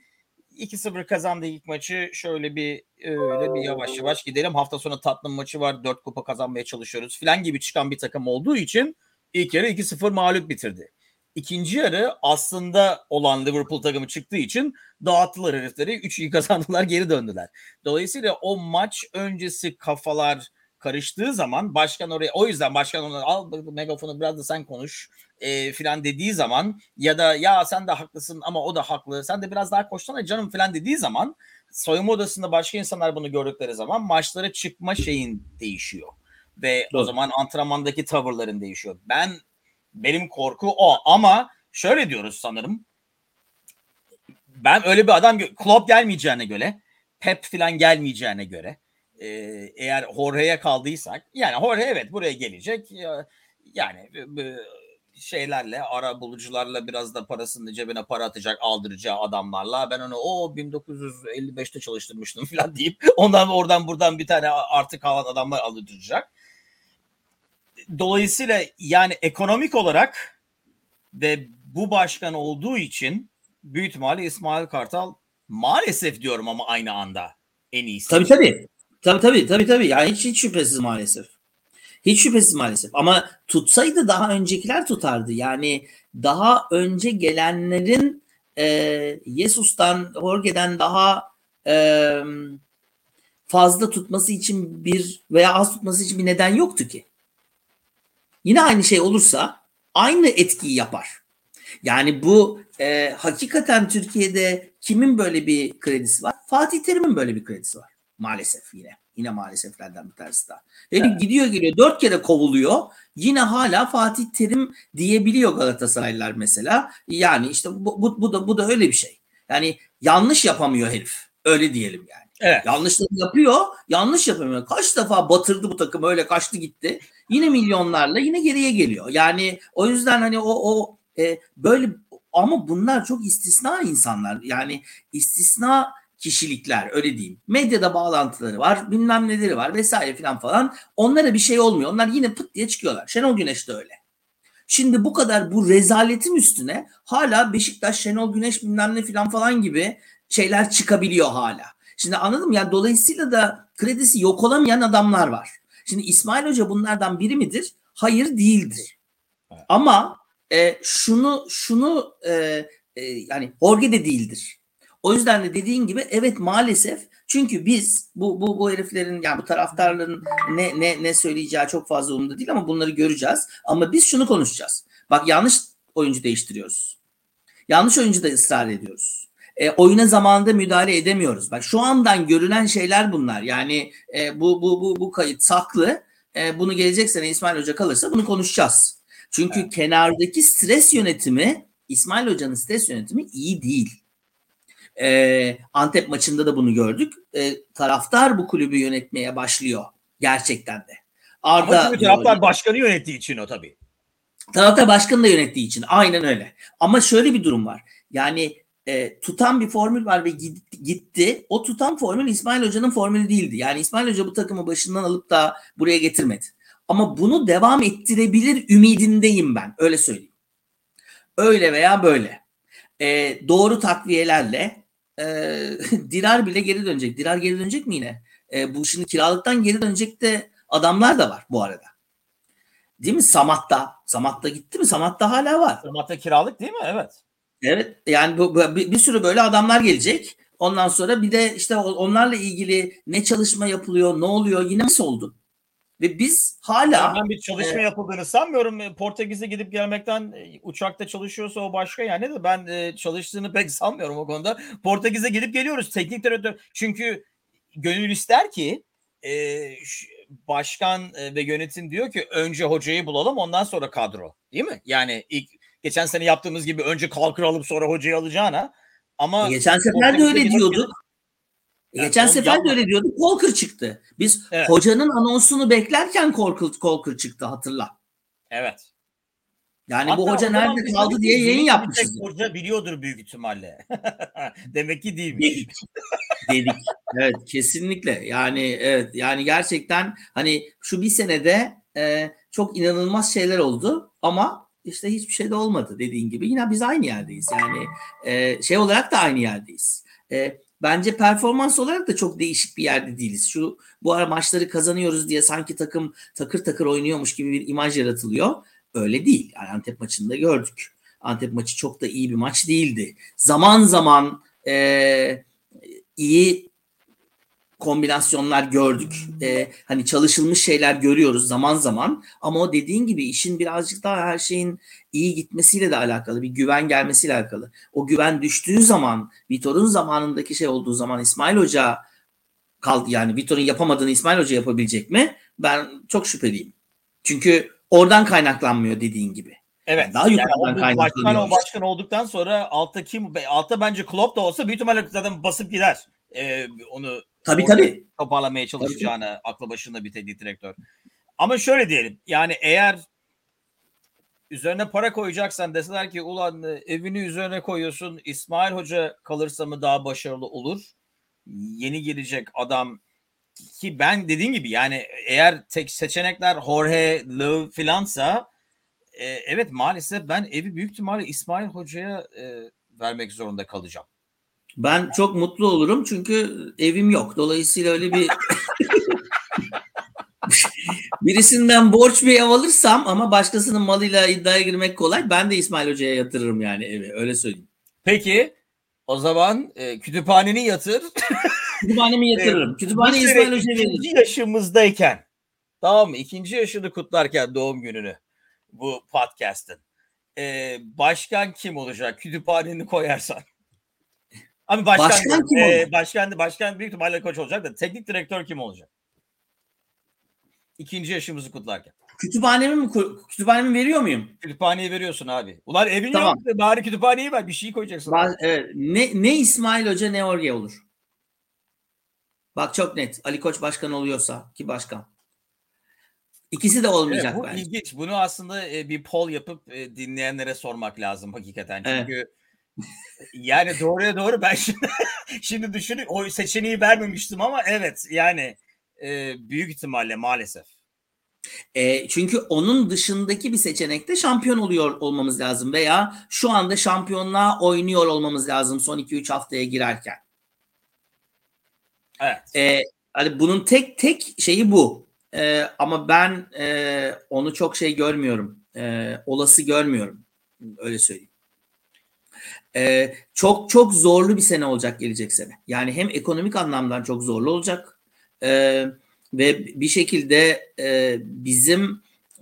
[SPEAKER 1] 2-0 kazandı ilk maçı. Şöyle bir öyle bir yavaş yavaş gidelim. Hafta sonu Tottenham maçı var. 4 kupa kazanmaya çalışıyoruz filan gibi çıkan bir takım olduğu için ilk yarı 2-0 mağlup bitirdi. İkinci yarı aslında olan Liverpool takımı çıktığı için dağıttılar herifleri. 3'ü kazandılar geri döndüler. Dolayısıyla o maç öncesi kafalar karıştığı zaman başkan oraya o yüzden başkan ona al megafonu biraz da sen konuş e, filan dediği zaman ya da ya sen de haklısın ama o da haklı sen de biraz daha koşsana canım filan dediği zaman soyunma odasında başka insanlar bunu gördükleri zaman maçlara çıkma şeyin değişiyor ve Doğru. o zaman antrenmandaki tavırların değişiyor. Ben benim korku o ama şöyle diyoruz sanırım. Ben öyle bir adam Klopp gelmeyeceğine göre, Pep falan gelmeyeceğine göre e, eğer Jorge'ye kaldıysak yani Jorge evet buraya gelecek yani şeylerle ara bulucularla biraz da parasını cebine para atacak aldıracağı adamlarla ben onu o 1955'te çalıştırmıştım falan deyip ondan oradan buradan bir tane artık kalan adamlar aldıracak. Dolayısıyla yani ekonomik olarak ve bu başkan olduğu için büyük ihtimalle İsmail Kartal maalesef diyorum ama aynı anda en iyisi.
[SPEAKER 2] Tabii tabii. Tabii tabii tabii tabii. Yani hiç, hiç şüphesiz maalesef. Hiç şüphesiz maalesef. Ama tutsaydı daha öncekiler tutardı. Yani daha önce gelenlerin e, Yesus'tan, Jorge'den daha e, fazla tutması için bir veya az tutması için bir neden yoktu ki. Yine aynı şey olursa aynı etkiyi yapar. Yani bu e, hakikaten Türkiye'de kimin böyle bir kredisi var? Fatih Terim'in böyle bir kredisi var. Maalesef yine. Yine maaleseflerden bir tanesi daha. Herif evet. gidiyor geliyor dört kere kovuluyor. Yine hala Fatih Terim diyebiliyor Galatasaraylılar mesela. Yani işte bu, bu, bu da bu da öyle bir şey. Yani yanlış yapamıyor herif. Öyle diyelim yani. Evet. Yanlışları yapıyor, yanlış yapamıyor. Kaç defa batırdı bu takım öyle kaçtı gitti. Yine milyonlarla yine geriye geliyor. Yani o yüzden hani o o e, böyle ama bunlar çok istisna insanlar. Yani istisna kişilikler öyle diyeyim. Medyada bağlantıları var, bilmem neleri var vesaire filan falan. Onlara bir şey olmuyor. Onlar yine pıt diye çıkıyorlar. Şenol Güneş de öyle. Şimdi bu kadar bu rezaletin üstüne hala Beşiktaş, Şenol Güneş bilmem ne filan falan gibi şeyler çıkabiliyor hala. Şimdi anladım yani dolayısıyla da kredisi yok olamayan adamlar var. Şimdi İsmail Hoca bunlardan biri midir? Hayır değildir. Ama e, şunu şunu e, e, yani Jorge de değildir. O yüzden de dediğin gibi evet maalesef çünkü biz bu bu bu heriflerin yani bu taraftarların ne ne ne söyleyeceği çok fazla umurda değil ama bunları göreceğiz. Ama biz şunu konuşacağız. Bak yanlış oyuncu değiştiriyoruz. Yanlış oyuncu da ısrar ediyoruz. E, oyuna zamanında müdahale edemiyoruz. Bak şu andan görülen şeyler bunlar. Yani e, bu bu bu bu kayıt saklı. E, bunu gelecek sene İsmail Hoca kalırsa bunu konuşacağız. Çünkü evet. kenardaki stres yönetimi İsmail Hoca'nın stres yönetimi iyi değil. E, Antep maçında da bunu gördük. E, taraftar bu kulübü yönetmeye başlıyor gerçekten de.
[SPEAKER 1] Arda Ama taraftar başkanı yönettiği için o tabii.
[SPEAKER 2] Taraftar başkanı da yönettiği için aynen öyle. Ama şöyle bir durum var. Yani e, tutan bir formül var ve gitti. O tutan formül İsmail Hoca'nın formülü değildi. Yani İsmail Hoca bu takımı başından alıp da buraya getirmedi. Ama bunu devam ettirebilir ümidindeyim ben. Öyle söyleyeyim. Öyle veya böyle. E, doğru takviyelerle e, Dirar bile geri dönecek. Dirar geri dönecek mi yine? E, bu şimdi kiralıktan geri dönecek de adamlar da var bu arada. Değil mi? Samat'ta. Samat'ta gitti mi? Samat'ta hala var.
[SPEAKER 1] Samat'ta kiralık değil mi? Evet.
[SPEAKER 2] Evet. Yani bu, bu, bir, bir sürü böyle adamlar gelecek. Ondan sonra bir de işte onlarla ilgili ne çalışma yapılıyor, ne oluyor yine nasıl oldu? Ve biz hala...
[SPEAKER 1] Ben bir çalışma e, yapıldığını sanmıyorum. Portekiz'e gidip gelmekten uçakta çalışıyorsa o başka yani de ben e, çalıştığını pek sanmıyorum o konuda. Portekiz'e gidip geliyoruz teknik direktör. Çünkü gönül ister ki e, başkan ve yönetim diyor ki önce hocayı bulalım ondan sonra kadro. Değil mi? Yani ilk geçen sene yaptığımız gibi önce kalkır alıp sonra hocayı alacağına ama
[SPEAKER 2] geçen sefer de öyle diyorduk. Yani Geçen sefer yapma. de öyle diyorduk. Colker çıktı. Biz evet. hocanın anonsunu beklerken Colker, Colker çıktı hatırla.
[SPEAKER 1] Evet.
[SPEAKER 2] Yani Hatta bu hoca nerede kaldı diye yayın yapmışız.
[SPEAKER 1] Hoca biliyordur büyük ihtimalle. Demek ki değilmiş.
[SPEAKER 2] Dedik. Dedik. Evet kesinlikle. Yani evet yani gerçekten hani şu bir senede e, çok inanılmaz şeyler oldu ama işte hiçbir şey de olmadı dediğin gibi. Yine biz aynı yerdeyiz. Yani e, şey olarak da aynı yerdeyiz. E, bence performans olarak da çok değişik bir yerde değiliz. Şu bu ara maçları kazanıyoruz diye sanki takım takır takır oynuyormuş gibi bir imaj yaratılıyor. Öyle değil. Yani Antep maçında gördük. Antep maçı çok da iyi bir maç değildi. Zaman zaman e, iyi kombinasyonlar gördük. Ee, hani çalışılmış şeyler görüyoruz zaman zaman. Ama o dediğin gibi işin birazcık daha her şeyin iyi gitmesiyle de alakalı. Bir güven gelmesiyle alakalı. O güven düştüğü zaman Vitor'un zamanındaki şey olduğu zaman İsmail Hoca kaldı. Yani Vitor'un yapamadığını İsmail Hoca yapabilecek mi? Ben çok şüpheliyim. Çünkü oradan kaynaklanmıyor dediğin gibi.
[SPEAKER 1] Evet. Daha yukarıdan yani kaynaklanıyor. Başkan, o başkan olduktan sonra altta kim? Altta bence Klopp da olsa büyük ihtimalle zaten basıp gider. Ee, onu
[SPEAKER 2] Tabii tabii.
[SPEAKER 1] Toparlamaya çalışacağını tabii. aklı başında bir teknik direktör. Ama şöyle diyelim. Yani eğer üzerine para koyacaksan deseler ki ulan e, evini üzerine koyuyorsun İsmail Hoca kalırsa mı daha başarılı olur? Yeni gelecek adam ki ben dediğim gibi yani eğer tek seçenekler Jorge Löw filansa e, evet maalesef ben evi büyük ihtimalle İsmail Hoca'ya e, vermek zorunda kalacağım.
[SPEAKER 2] Ben çok mutlu olurum çünkü evim yok. Dolayısıyla öyle bir birisinden borç bir ev alırsam ama başkasının malıyla iddiaya girmek kolay. Ben de İsmail Hoca'ya yatırırım yani evi. Öyle söyleyeyim.
[SPEAKER 1] Peki o zaman e, kütüphaneni yatır.
[SPEAKER 2] Kütüphanemi yatırırım. Kütüphaneyi İsmail Hoca'ya veririm.
[SPEAKER 1] İkinci yaşımızdayken tamam mı? İkinci yaşını kutlarken doğum gününü bu podcast'ın. E, başkan kim olacak? Kütüphaneni koyarsan. Abi başkan, başkan kim e, Başkan, başkan büyük ihtimalle koç olacak da teknik direktör kim olacak? İkinci yaşımızı kutlarken.
[SPEAKER 2] Kütüphanemi mi kütüphanemi veriyor muyum?
[SPEAKER 1] Kütüphaneyi veriyorsun abi. Ulan evin tamam. yok bari kütüphaneyi ver bir şey koyacaksın.
[SPEAKER 2] Ba- evet. Ne, ne İsmail Hoca ne Orge olur. Bak çok net. Ali Koç başkan oluyorsa ki başkan. İkisi de olmayacak
[SPEAKER 1] evet, bu bence. ilginç. Bunu aslında e, bir poll yapıp e, dinleyenlere sormak lazım hakikaten. Çünkü evet yani doğruya doğru ben şimdi, şimdi düşünün o seçeneği vermemiştim ama evet yani e, büyük ihtimalle maalesef.
[SPEAKER 2] E, çünkü onun dışındaki bir seçenekte şampiyon oluyor olmamız lazım veya şu anda şampiyonluğa oynuyor olmamız lazım son 2-3 haftaya girerken.
[SPEAKER 1] Evet.
[SPEAKER 2] E, hani bunun tek tek şeyi bu. E, ama ben e, onu çok şey görmüyorum. E, olası görmüyorum. Öyle söyleyeyim. Ee, çok çok zorlu bir sene olacak gelecek sene. Yani hem ekonomik anlamdan çok zorlu olacak e, ve bir şekilde e, bizim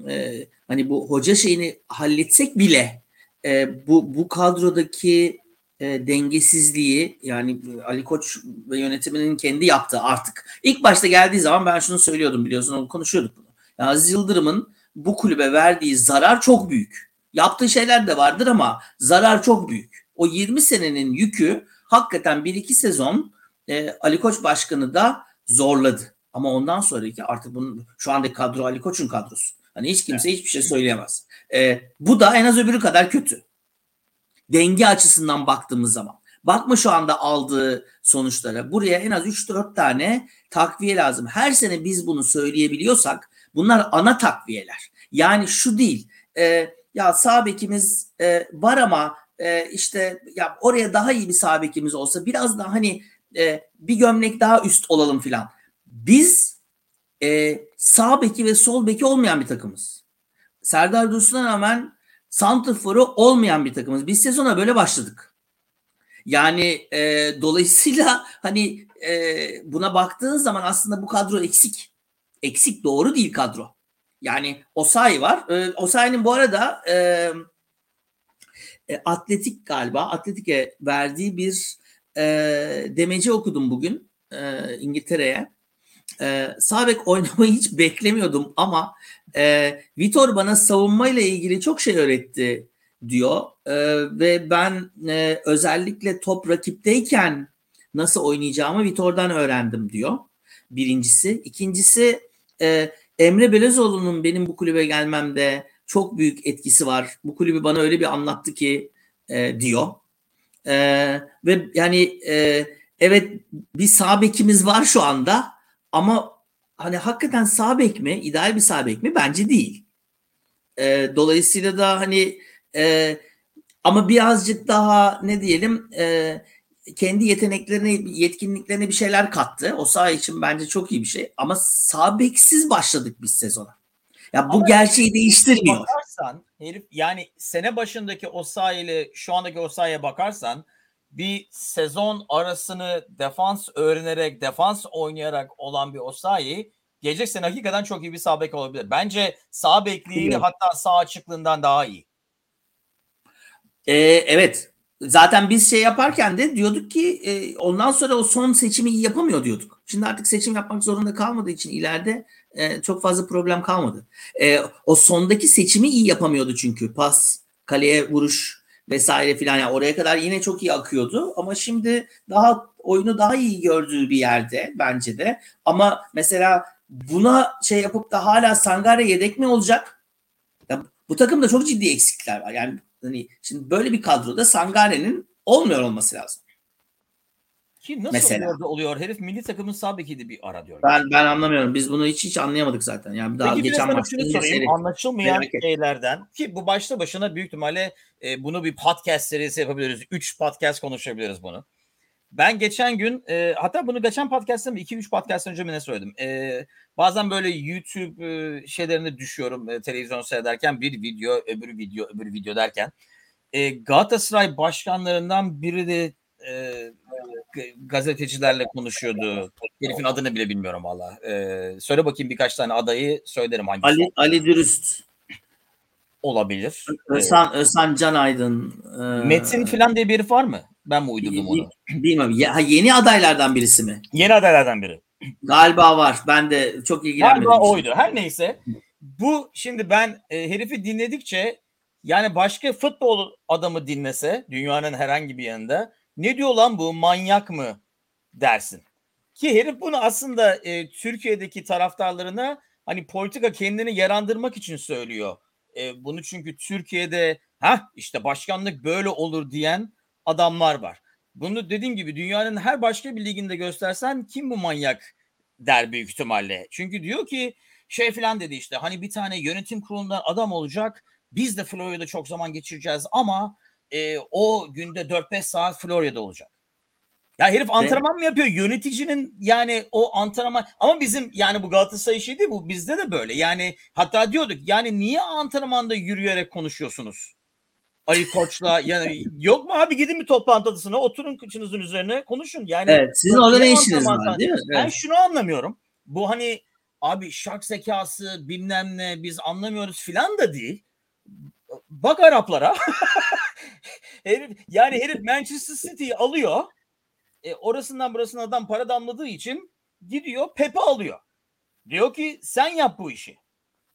[SPEAKER 2] e, hani bu hoca şeyini halletsek bile e, bu bu kadrodaki e, dengesizliği yani Ali Koç ve yönetiminin kendi yaptığı artık. ilk başta geldiği zaman ben şunu söylüyordum biliyorsun onu konuşuyorduk bunu. Yani Aziz Yıldırım'ın bu kulübe verdiği zarar çok büyük. Yaptığı şeyler de vardır ama zarar çok büyük o 20 senenin yükü hakikaten 1-2 sezon e, Ali Koç başkanı da zorladı. Ama ondan sonraki artık bunun şu anda kadro Ali Koç'un kadrosu. Hani hiç kimse evet. hiçbir şey söyleyemez. E, bu da en az öbürü kadar kötü. Denge açısından baktığımız zaman. Bakma şu anda aldığı sonuçlara. Buraya en az 3-4 tane takviye lazım. Her sene biz bunu söyleyebiliyorsak bunlar ana takviyeler. Yani şu değil. E, ya sağ bekimiz e, var ama e, işte ya oraya daha iyi bir sağ bekimiz olsa biraz daha hani e, bir gömlek daha üst olalım filan. Biz e, sağ beki ve sol beki olmayan bir takımız. Serdar Dursun'a rağmen santrforu olmayan bir takımız. Biz sezona böyle başladık. Yani e, dolayısıyla hani e, buna baktığın zaman aslında bu kadro eksik. Eksik doğru değil kadro. Yani Osayi var. E, Osayi'nin bu arada e, e, Atletik galiba Atletik'e verdiği bir e, demeci okudum bugün e, İngiltere'ye. E, Sabek oynamayı hiç beklemiyordum ama e, Vitor bana savunmayla ilgili çok şey öğretti diyor e, ve ben e, özellikle top rakipteyken nasıl oynayacağımı Vitor'dan öğrendim diyor. Birincisi. İkincisi e, Emre Belözoğlu'nun benim bu kulübe gelmemde çok büyük etkisi var. Bu kulübü bana öyle bir anlattı ki e, diyor. E, ve yani e, evet bir sağ bekimiz var şu anda ama hani hakikaten sağ bek mi? ideal bir sağ bek mi? Bence değil. E, dolayısıyla da hani e, ama birazcık daha ne diyelim e, kendi yeteneklerine, yetkinliklerine bir şeyler kattı. O sağ için bence çok iyi bir şey. Ama sağ beksiz başladık biz sezona. Ya bu Ama gerçeği değiştirmiyor.
[SPEAKER 1] Bakarsan herif yani sene başındaki o ile şu andaki o bakarsan bir sezon arasını defans öğrenerek, defans oynayarak olan bir Osayi gelecek sene hakikaten çok iyi bir sağ bek olabilir. Bence sağ bekliği hatta sağ açıklığından daha iyi.
[SPEAKER 2] Ee, evet. Zaten biz şey yaparken de diyorduk ki e, ondan sonra o son seçimi iyi yapamıyor diyorduk. Şimdi artık seçim yapmak zorunda kalmadığı için ileride e, çok fazla problem kalmadı. E, o sondaki seçimi iyi yapamıyordu çünkü. Pas, kaleye vuruş vesaire filan. Yani oraya kadar yine çok iyi akıyordu ama şimdi daha oyunu daha iyi gördüğü bir yerde bence de. Ama mesela buna şey yapıp da hala Sangare yedek mi olacak? Ya, bu takımda çok ciddi eksiklikler var. Yani hani şimdi böyle bir kadroda Sangare'nin olmuyor olması lazım.
[SPEAKER 1] Ki nasıl Mesela. oluyor da oluyor? Herif milli takımın sağ bekiydi bir ara diyor.
[SPEAKER 2] Ben ben anlamıyorum. Biz bunu hiç hiç anlayamadık zaten. Yani daha Peki geçen maçta
[SPEAKER 1] sorayım. Anlaşılmayan şeylerden ki bu başta başına büyük ihtimalle e, bunu bir podcast serisi yapabiliriz. Üç podcast konuşabiliriz bunu. Ben geçen gün e, hatta bunu geçen podcast'ta mı 2-3 podcast önce mi ne söyledim? E, bazen böyle YouTube e, şeylerine düşüyorum e, televizyon seyrederken bir video öbür video öbür video derken. E, Galatasaray başkanlarından biri de e, gazetecilerle konuşuyordu. Herifin adını bile bilmiyorum valla. Ee, söyle bakayım birkaç tane adayı söylerim hangisi.
[SPEAKER 2] Ali, Ali Dürüst.
[SPEAKER 1] Olabilir.
[SPEAKER 2] Özhan, Özhan Can Aydın.
[SPEAKER 1] E... Metin falan diye bir herif var mı? Ben mi uydurdum onu?
[SPEAKER 2] Bilmiyorum. Ya, yeni adaylardan birisi mi?
[SPEAKER 1] Yeni adaylardan biri.
[SPEAKER 2] Galiba var. Ben de çok ilgilenmedim.
[SPEAKER 1] Galiba oydu. Her neyse. Bu şimdi ben e, herifi dinledikçe yani başka futbol adamı dinlese dünyanın herhangi bir yanında ne diyor lan bu manyak mı dersin. Ki herif bunu aslında e, Türkiye'deki taraftarlarına hani politika kendini yarandırmak için söylüyor. E, bunu çünkü Türkiye'de ha işte başkanlık böyle olur diyen adamlar var. Bunu dediğim gibi dünyanın her başka bir liginde göstersen kim bu manyak der büyük ihtimalle. Çünkü diyor ki şey falan dedi işte hani bir tane yönetim kurulundan adam olacak. Biz de Florya'da çok zaman geçireceğiz ama e, o günde 4-5 saat Florya'da olacak. Ya herif antrenman mı yapıyor? Yöneticinin yani o antrenman ama bizim yani bu Galatasaray işi değil bu bizde de böyle. Yani hatta diyorduk yani niye antrenmanda yürüyerek konuşuyorsunuz? Ali Koç'la yani yok mu abi gidin bir toplantı odasına oturun kıçınızın üzerine konuşun. Yani
[SPEAKER 2] Evet sizin orada ne işiniz var değil mi?
[SPEAKER 1] Ben şunu anlamıyorum. Bu hani abi şark zekası bilmem ne biz anlamıyoruz filan da değil. Bak Araplara. herif, yani herif Manchester City'yi alıyor. E, orasından burasına adam para damladığı için gidiyor Pep'i alıyor. Diyor ki sen yap bu işi.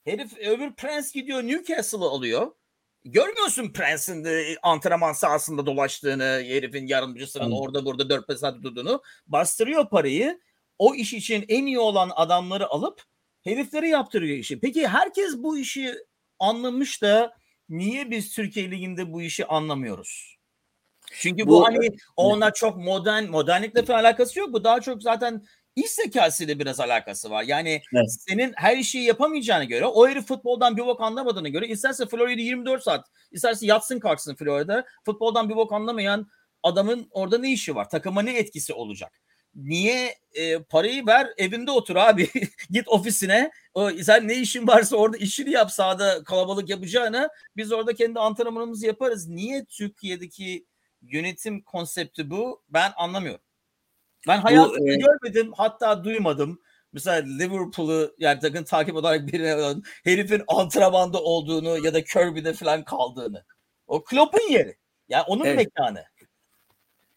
[SPEAKER 1] Herif öbür Prens gidiyor Newcastle'ı alıyor. Görmüyorsun Prens'in de antrenman sahasında dolaştığını, herifin yardımcısının hmm. orada burada dört beş saat durduğunu. Bastırıyor parayı. O iş için en iyi olan adamları alıp herifleri yaptırıyor işi. Peki herkes bu işi anlamış da niye biz Türkiye Ligi'nde bu işi anlamıyoruz? Çünkü bu, bu hani onlar çok modern, modernlikle falan alakası yok. Bu daha çok zaten iş zekasıyla biraz alakası var. Yani
[SPEAKER 2] Evet.
[SPEAKER 1] senin her şeyi yapamayacağına göre o herif futboldan bir bok anlamadığına göre isterse Florya'da 24 saat isterse yatsın kalksın Florya'da futboldan bir bok anlamayan adamın orada ne işi var? Takıma ne etkisi olacak? Niye e, parayı ver evinde otur abi git ofisine o, sen ne işin varsa orada işini yap sahada kalabalık yapacağına biz orada kendi antrenmanımızı yaparız. Niye Türkiye'deki yönetim konsepti bu ben anlamıyorum. Ben hayatımda
[SPEAKER 2] e,
[SPEAKER 1] görmedim hatta duymadım. Mesela Liverpool'u yani takım takip olarak birine herifin antrenmanda olduğunu ya da Kirby'de falan kaldığını. O Klopp'un yeri. Yani onun
[SPEAKER 2] Evet.
[SPEAKER 1] mekanı.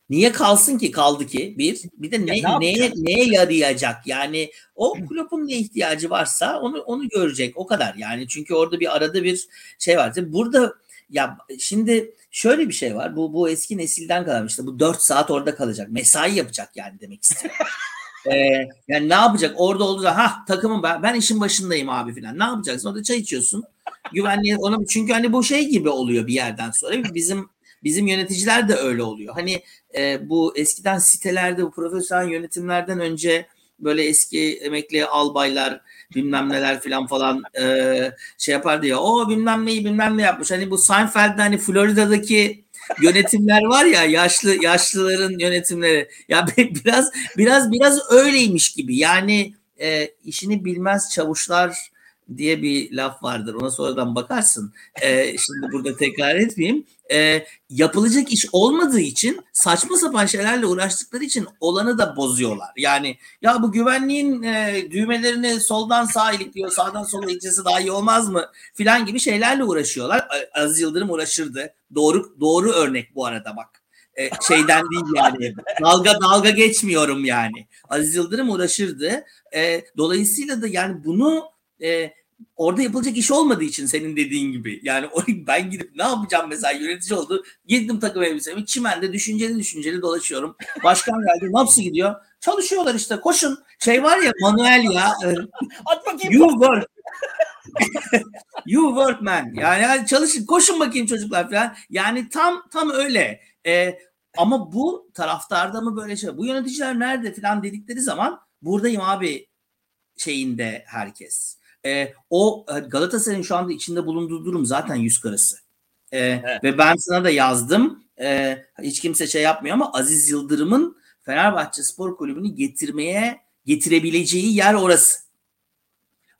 [SPEAKER 2] Niye kalsın ki? Kaldı ki. Bir bir de ne,
[SPEAKER 1] ne
[SPEAKER 2] neye neye yarayacak? Yani o kulübün ne ihtiyacı varsa onu onu görecek. O kadar. Yani çünkü orada bir arada bir şey var. Tabii Burada ya şimdi şöyle bir şey var. Bu bu eski nesilden kalan işte bu 4 saat orada kalacak. Mesai yapacak yani demek istiyor. Ee, yani ne yapacak? Orada zaman ha takımım ben ben işin başındayım abi filan. Ne yapacaksın? Orada çay içiyorsun. Güvenliğe ona çünkü hani bu şey gibi oluyor bir yerden sonra. Bizim bizim yöneticiler de öyle oluyor. Hani e, bu eskiden sitelerde bu profesyonel yönetimlerden önce böyle eski emekli albaylar bilmem neler filan falan e, şey yapardı ya o bilmem neyi bilmem ne yapmış. Hani bu Seinfeld'de hani Florida'daki yönetimler var ya yaşlı yaşlıların yönetimleri ya biraz biraz biraz öyleymiş gibi yani e, işini bilmez çavuşlar diye bir laf vardır ona sonradan bakarsın e, şimdi burada tekrar etmeyeyim e, yapılacak iş olmadığı için saçma sapan şeylerle uğraştıkları için olanı da bozuyorlar. Yani ya bu güvenliğin e, düğmelerini soldan sağa ilikliyor, sağdan sola iliklemesi daha iyi olmaz mı? Filan gibi şeylerle uğraşıyorlar. A- Aziz Yıldırım uğraşırdı. Doğru doğru örnek bu arada bak. E, şeyden değil yani. Dalga dalga geçmiyorum yani. Aziz Yıldırım uğraşırdı. E, dolayısıyla da yani bunu e, orada yapılacak iş olmadığı için senin dediğin gibi. Yani ben gidip ne yapacağım mesela yönetici oldu. Gittim takım elbisemi çimende düşünceli düşünceli dolaşıyorum. Başkan geldi nasıl gidiyor? Çalışıyorlar işte koşun. Şey var ya manuel ya.
[SPEAKER 1] At bakayım.
[SPEAKER 2] You work. you work man. Yani, yani çalışın koşun bakayım çocuklar falan. Yani tam tam öyle. E, ama bu taraftarda mı böyle şey? Bu yöneticiler nerede falan dedikleri zaman buradayım abi şeyinde herkes. E, o Galatasaray'ın şu anda içinde bulunduğu durum zaten yüz karası. E,
[SPEAKER 1] Evet.
[SPEAKER 2] Ve ben sana da yazdım. E, hiç kimse şey yapmıyor ama Aziz Yıldırım'ın Fenerbahçe Spor Kulübü'nü getirmeye getirebileceği yer orası.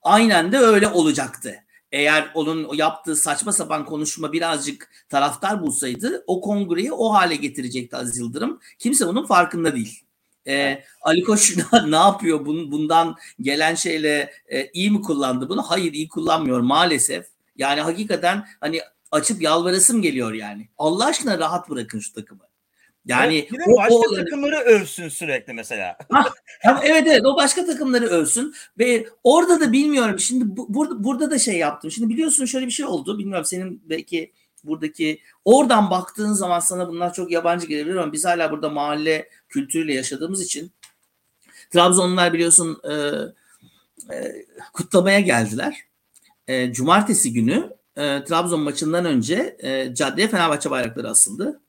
[SPEAKER 2] Aynen de öyle olacaktı. Eğer onun yaptığı saçma sapan konuşma birazcık taraftar bulsaydı o kongreyi o hale getirecekti Aziz Yıldırım. Kimse bunun farkında değil. Ee, Ali Koç ne yapıyor Bun, bundan gelen şeyle e, iyi mi kullandı bunu? Hayır iyi kullanmıyor maalesef. Yani hakikaten hani açıp yalvarasım geliyor yani. Allah aşkına rahat bırakın şu takımı. Yani
[SPEAKER 1] Evet, bir de
[SPEAKER 2] o-
[SPEAKER 1] başka
[SPEAKER 2] o-
[SPEAKER 1] takımları övsün sürekli mesela.
[SPEAKER 2] Ama evet evet o başka takımları övsün ve orada da bilmiyorum şimdi bu, burada burada da şey yaptım. Şimdi biliyorsun şöyle bir şey oldu. Bilmiyorum senin belki buradaki oradan baktığın zaman sana bunlar çok yabancı gelebilir ama biz hala burada mahalle kültürüyle yaşadığımız için Trabzonlular biliyorsun e, e, kutlamaya geldiler. E, cumartesi günü e, Trabzon maçından önce e, caddeye Fenerbahçe bayrakları asıldı.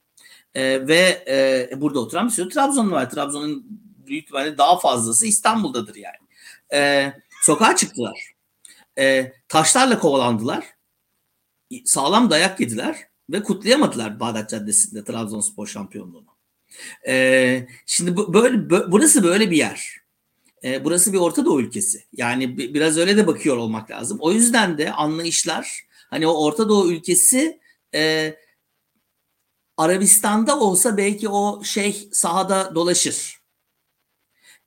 [SPEAKER 2] E, ve e, burada oturan bir sürü Trabzonlu var. Trabzon'un büyük ihtimalle daha fazlası İstanbul'dadır yani. E, sokağa çıktılar. E, taşlarla kovalandılar. Sağlam dayak yediler ve kutlayamadılar Bağdat Caddesi'nde Trabzonspor şampiyonluğunu. E, şimdi bu, böyle bö- burası böyle bir yer. E, burası bir Orta Doğu ülkesi. Yani bi- biraz öyle de bakıyor olmak lazım. O yüzden de anlayışlar hani o Orta Doğu ülkesi e, Arabistan'da olsa belki o şey sahada dolaşır.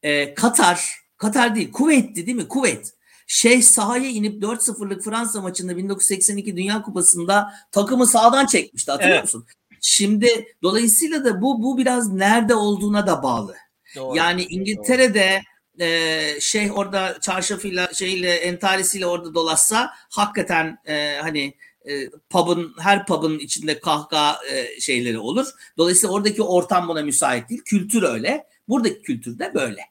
[SPEAKER 2] Ee, Katar, Katar değil, Kuveyt'ti değil mi? Kuveyt. Şeyh sahaya inip 4-0'lık Fransa maçında 1982 Dünya Kupası'nda takımı sağdan çekmişti hatırlıyor
[SPEAKER 1] Evet.
[SPEAKER 2] musun? Şimdi dolayısıyla da bu bu biraz nerede olduğuna da bağlı.
[SPEAKER 1] Doğru.
[SPEAKER 2] Yani İngiltere'de e, şey orada çarşafıyla şeyle entarisiyle orada dolaşsa hakikaten e, hani e, pub'ın her pub'ın içinde kahkaha e, şeyleri olur. Dolayısıyla oradaki ortam buna müsait değil. Kültür öyle. Buradaki kültür de böyle.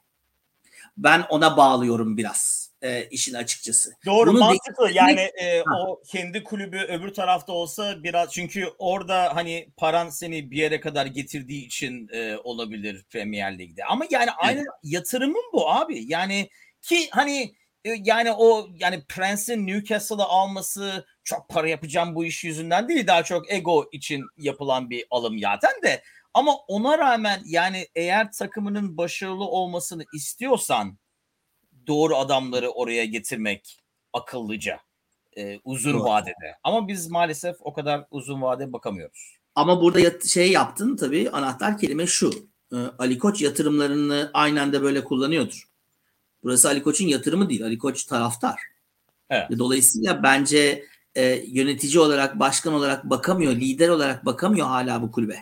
[SPEAKER 2] Ben ona bağlıyorum biraz. E, işin açıkçası.
[SPEAKER 1] Doğru
[SPEAKER 2] Bunu
[SPEAKER 1] mantıklı
[SPEAKER 2] değiştirmek-
[SPEAKER 1] yani e,
[SPEAKER 2] Ha.
[SPEAKER 1] o kendi kulübü öbür tarafta olsa biraz çünkü orada hani paran seni bir yere kadar getirdiği için e, olabilir Premier Lig'de. Ama yani aynı yatırımın bu abi. Yani ki hani e, yani o yani Prince'in Newcastle'ı alması çok para yapacağım bu iş yüzünden değil daha çok ego için yapılan bir alım zaten de. Ama ona rağmen yani eğer takımının başarılı olmasını istiyorsan doğru adamları oraya getirmek akıllıca e, uzun
[SPEAKER 2] Doğru.
[SPEAKER 1] vadede. Ama biz maalesef o kadar uzun vade bakamıyoruz.
[SPEAKER 2] Ama burada şey yaptın tabii anahtar kelime şu. Ee, Ali Koç yatırımlarını aynen de böyle kullanıyordur. Burası Ali Koç'un yatırımı değil. Ali Koç taraftar.
[SPEAKER 1] Evet.
[SPEAKER 2] Ve Dolayısıyla bence e, yönetici olarak, başkan olarak bakamıyor, lider olarak bakamıyor hala bu kulübe.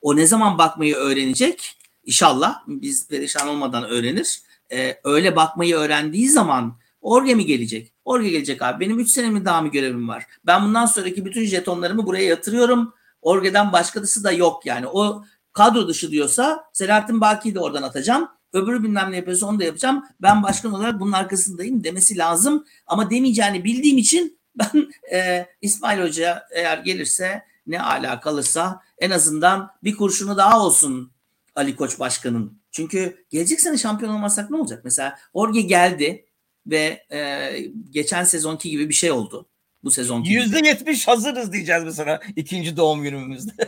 [SPEAKER 2] O ne zaman bakmayı öğrenecek? İnşallah biz perişan olmadan öğrenir. E, öyle bakmayı öğrendiği zaman Orge mi gelecek? Orge gelecek abi. Benim 3 senemin daha mı görevim var? Ben bundan sonraki bütün jetonlarımı buraya yatırıyorum. Orge'den başkası da yok yani. O kadro dışı diyorsa Selahattin Baki'yi de oradan atacağım. Öbürü bilmem ne yapıyorsa onu da yapacağım. Ben başkan olarak bunun arkasındayım demesi lazım. Ama demeyeceğini bildiğim için ben e, İsmail Hoca eğer gelirse ne ala kalırsa en azından bir kurşunu daha olsun Ali Koç Başkan'ın. Çünkü gelecek sene şampiyon olmazsak ne olacak? Mesela Orge geldi ve e, geçen sezonki gibi bir şey oldu. Bu sezonki.
[SPEAKER 1] Yüzde yetmiş hazırız diyeceğiz mesela ikinci doğum günümüzde.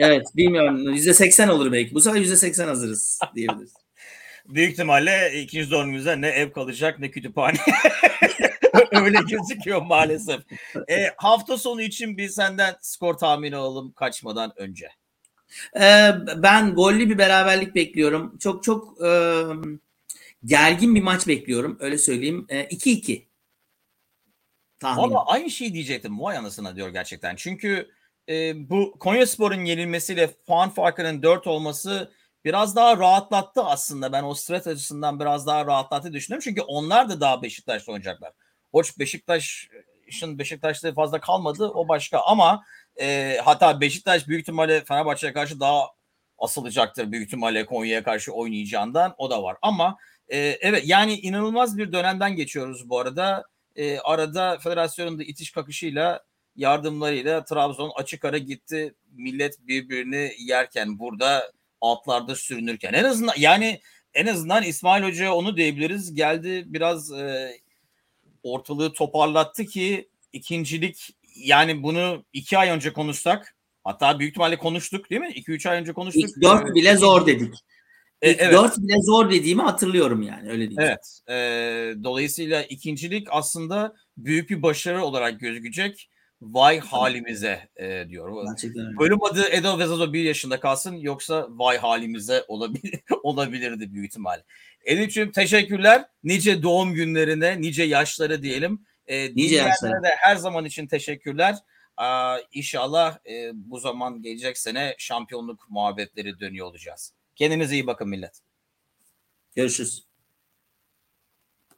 [SPEAKER 2] Evet bilmiyorum. %80 olur belki. Bu sefer %80 hazırız diyebiliriz.
[SPEAKER 1] Büyük ihtimalle ikinci doğum günümüzde ne ev kalacak ne kütüphane. Öyle gözüküyor maalesef. E, hafta sonu için bir senden skor tahmini alalım kaçmadan önce.
[SPEAKER 2] Ee, ben gollü bir beraberlik bekliyorum. Çok çok e, gergin bir maç bekliyorum. Öyle söyleyeyim. E, 2-2. Tahmin.
[SPEAKER 1] Valla aynı şeyi diyecektim. Vay anasına diyor gerçekten. Çünkü e, bu Konyaspor'un yenilmesiyle puan farkının 4 olması biraz daha rahatlattı aslında. Ben o strateji açısından biraz daha rahatlattı düşünüyorum. Çünkü onlar da daha Beşiktaş'ta oynayacaklar. Hoş Beşiktaş'ın Beşiktaş'ta fazla kalmadı. O başka ama e, hatta Beşiktaş büyük ihtimalle Fenerbahçe'ye karşı daha asılacaktır. Büyük ihtimalle Konya'ya karşı oynayacağından o da var. Ama e, evet yani inanılmaz bir dönemden geçiyoruz bu arada e, arada federasyonun da itiş kakışıyla yardımlarıyla Trabzon açık ara gitti. Millet birbirini yerken burada altlarda sürünürken en azından yani en azından İsmail Hoca onu diyebiliriz. Geldi biraz e, ortalığı toparlattı ki ikincilik yani bunu iki ay önce konuşsak hatta büyük ihtimalle konuştuk değil mi? 2-3 ay önce konuştuk.
[SPEAKER 2] İlk 4 bile zor dedik.
[SPEAKER 1] E, evet.
[SPEAKER 2] 4 bile zor dediğimi hatırlıyorum yani öyle diyeyim.
[SPEAKER 1] Evet. e, dolayısıyla ikincilik aslında büyük bir başarı olarak gözükecek. Vay halimize e, diyor.
[SPEAKER 2] Gerçekten.
[SPEAKER 1] Bölüm adı Edo Vezazo bir yaşında kalsın yoksa vay halimize olabilir, olabilirdi büyük ihtimal. Elif'ciğim teşekkürler. Nice doğum günlerine, nice yaşları diyelim. E, dinleyenlere
[SPEAKER 2] yaşlara.
[SPEAKER 1] de her zaman için teşekkürler. Aa, inşallah e, bu zaman gelecek sene şampiyonluk muhabbetleri dönüyor olacağız. Kendinize iyi bakın millet.
[SPEAKER 2] Görüşürüz.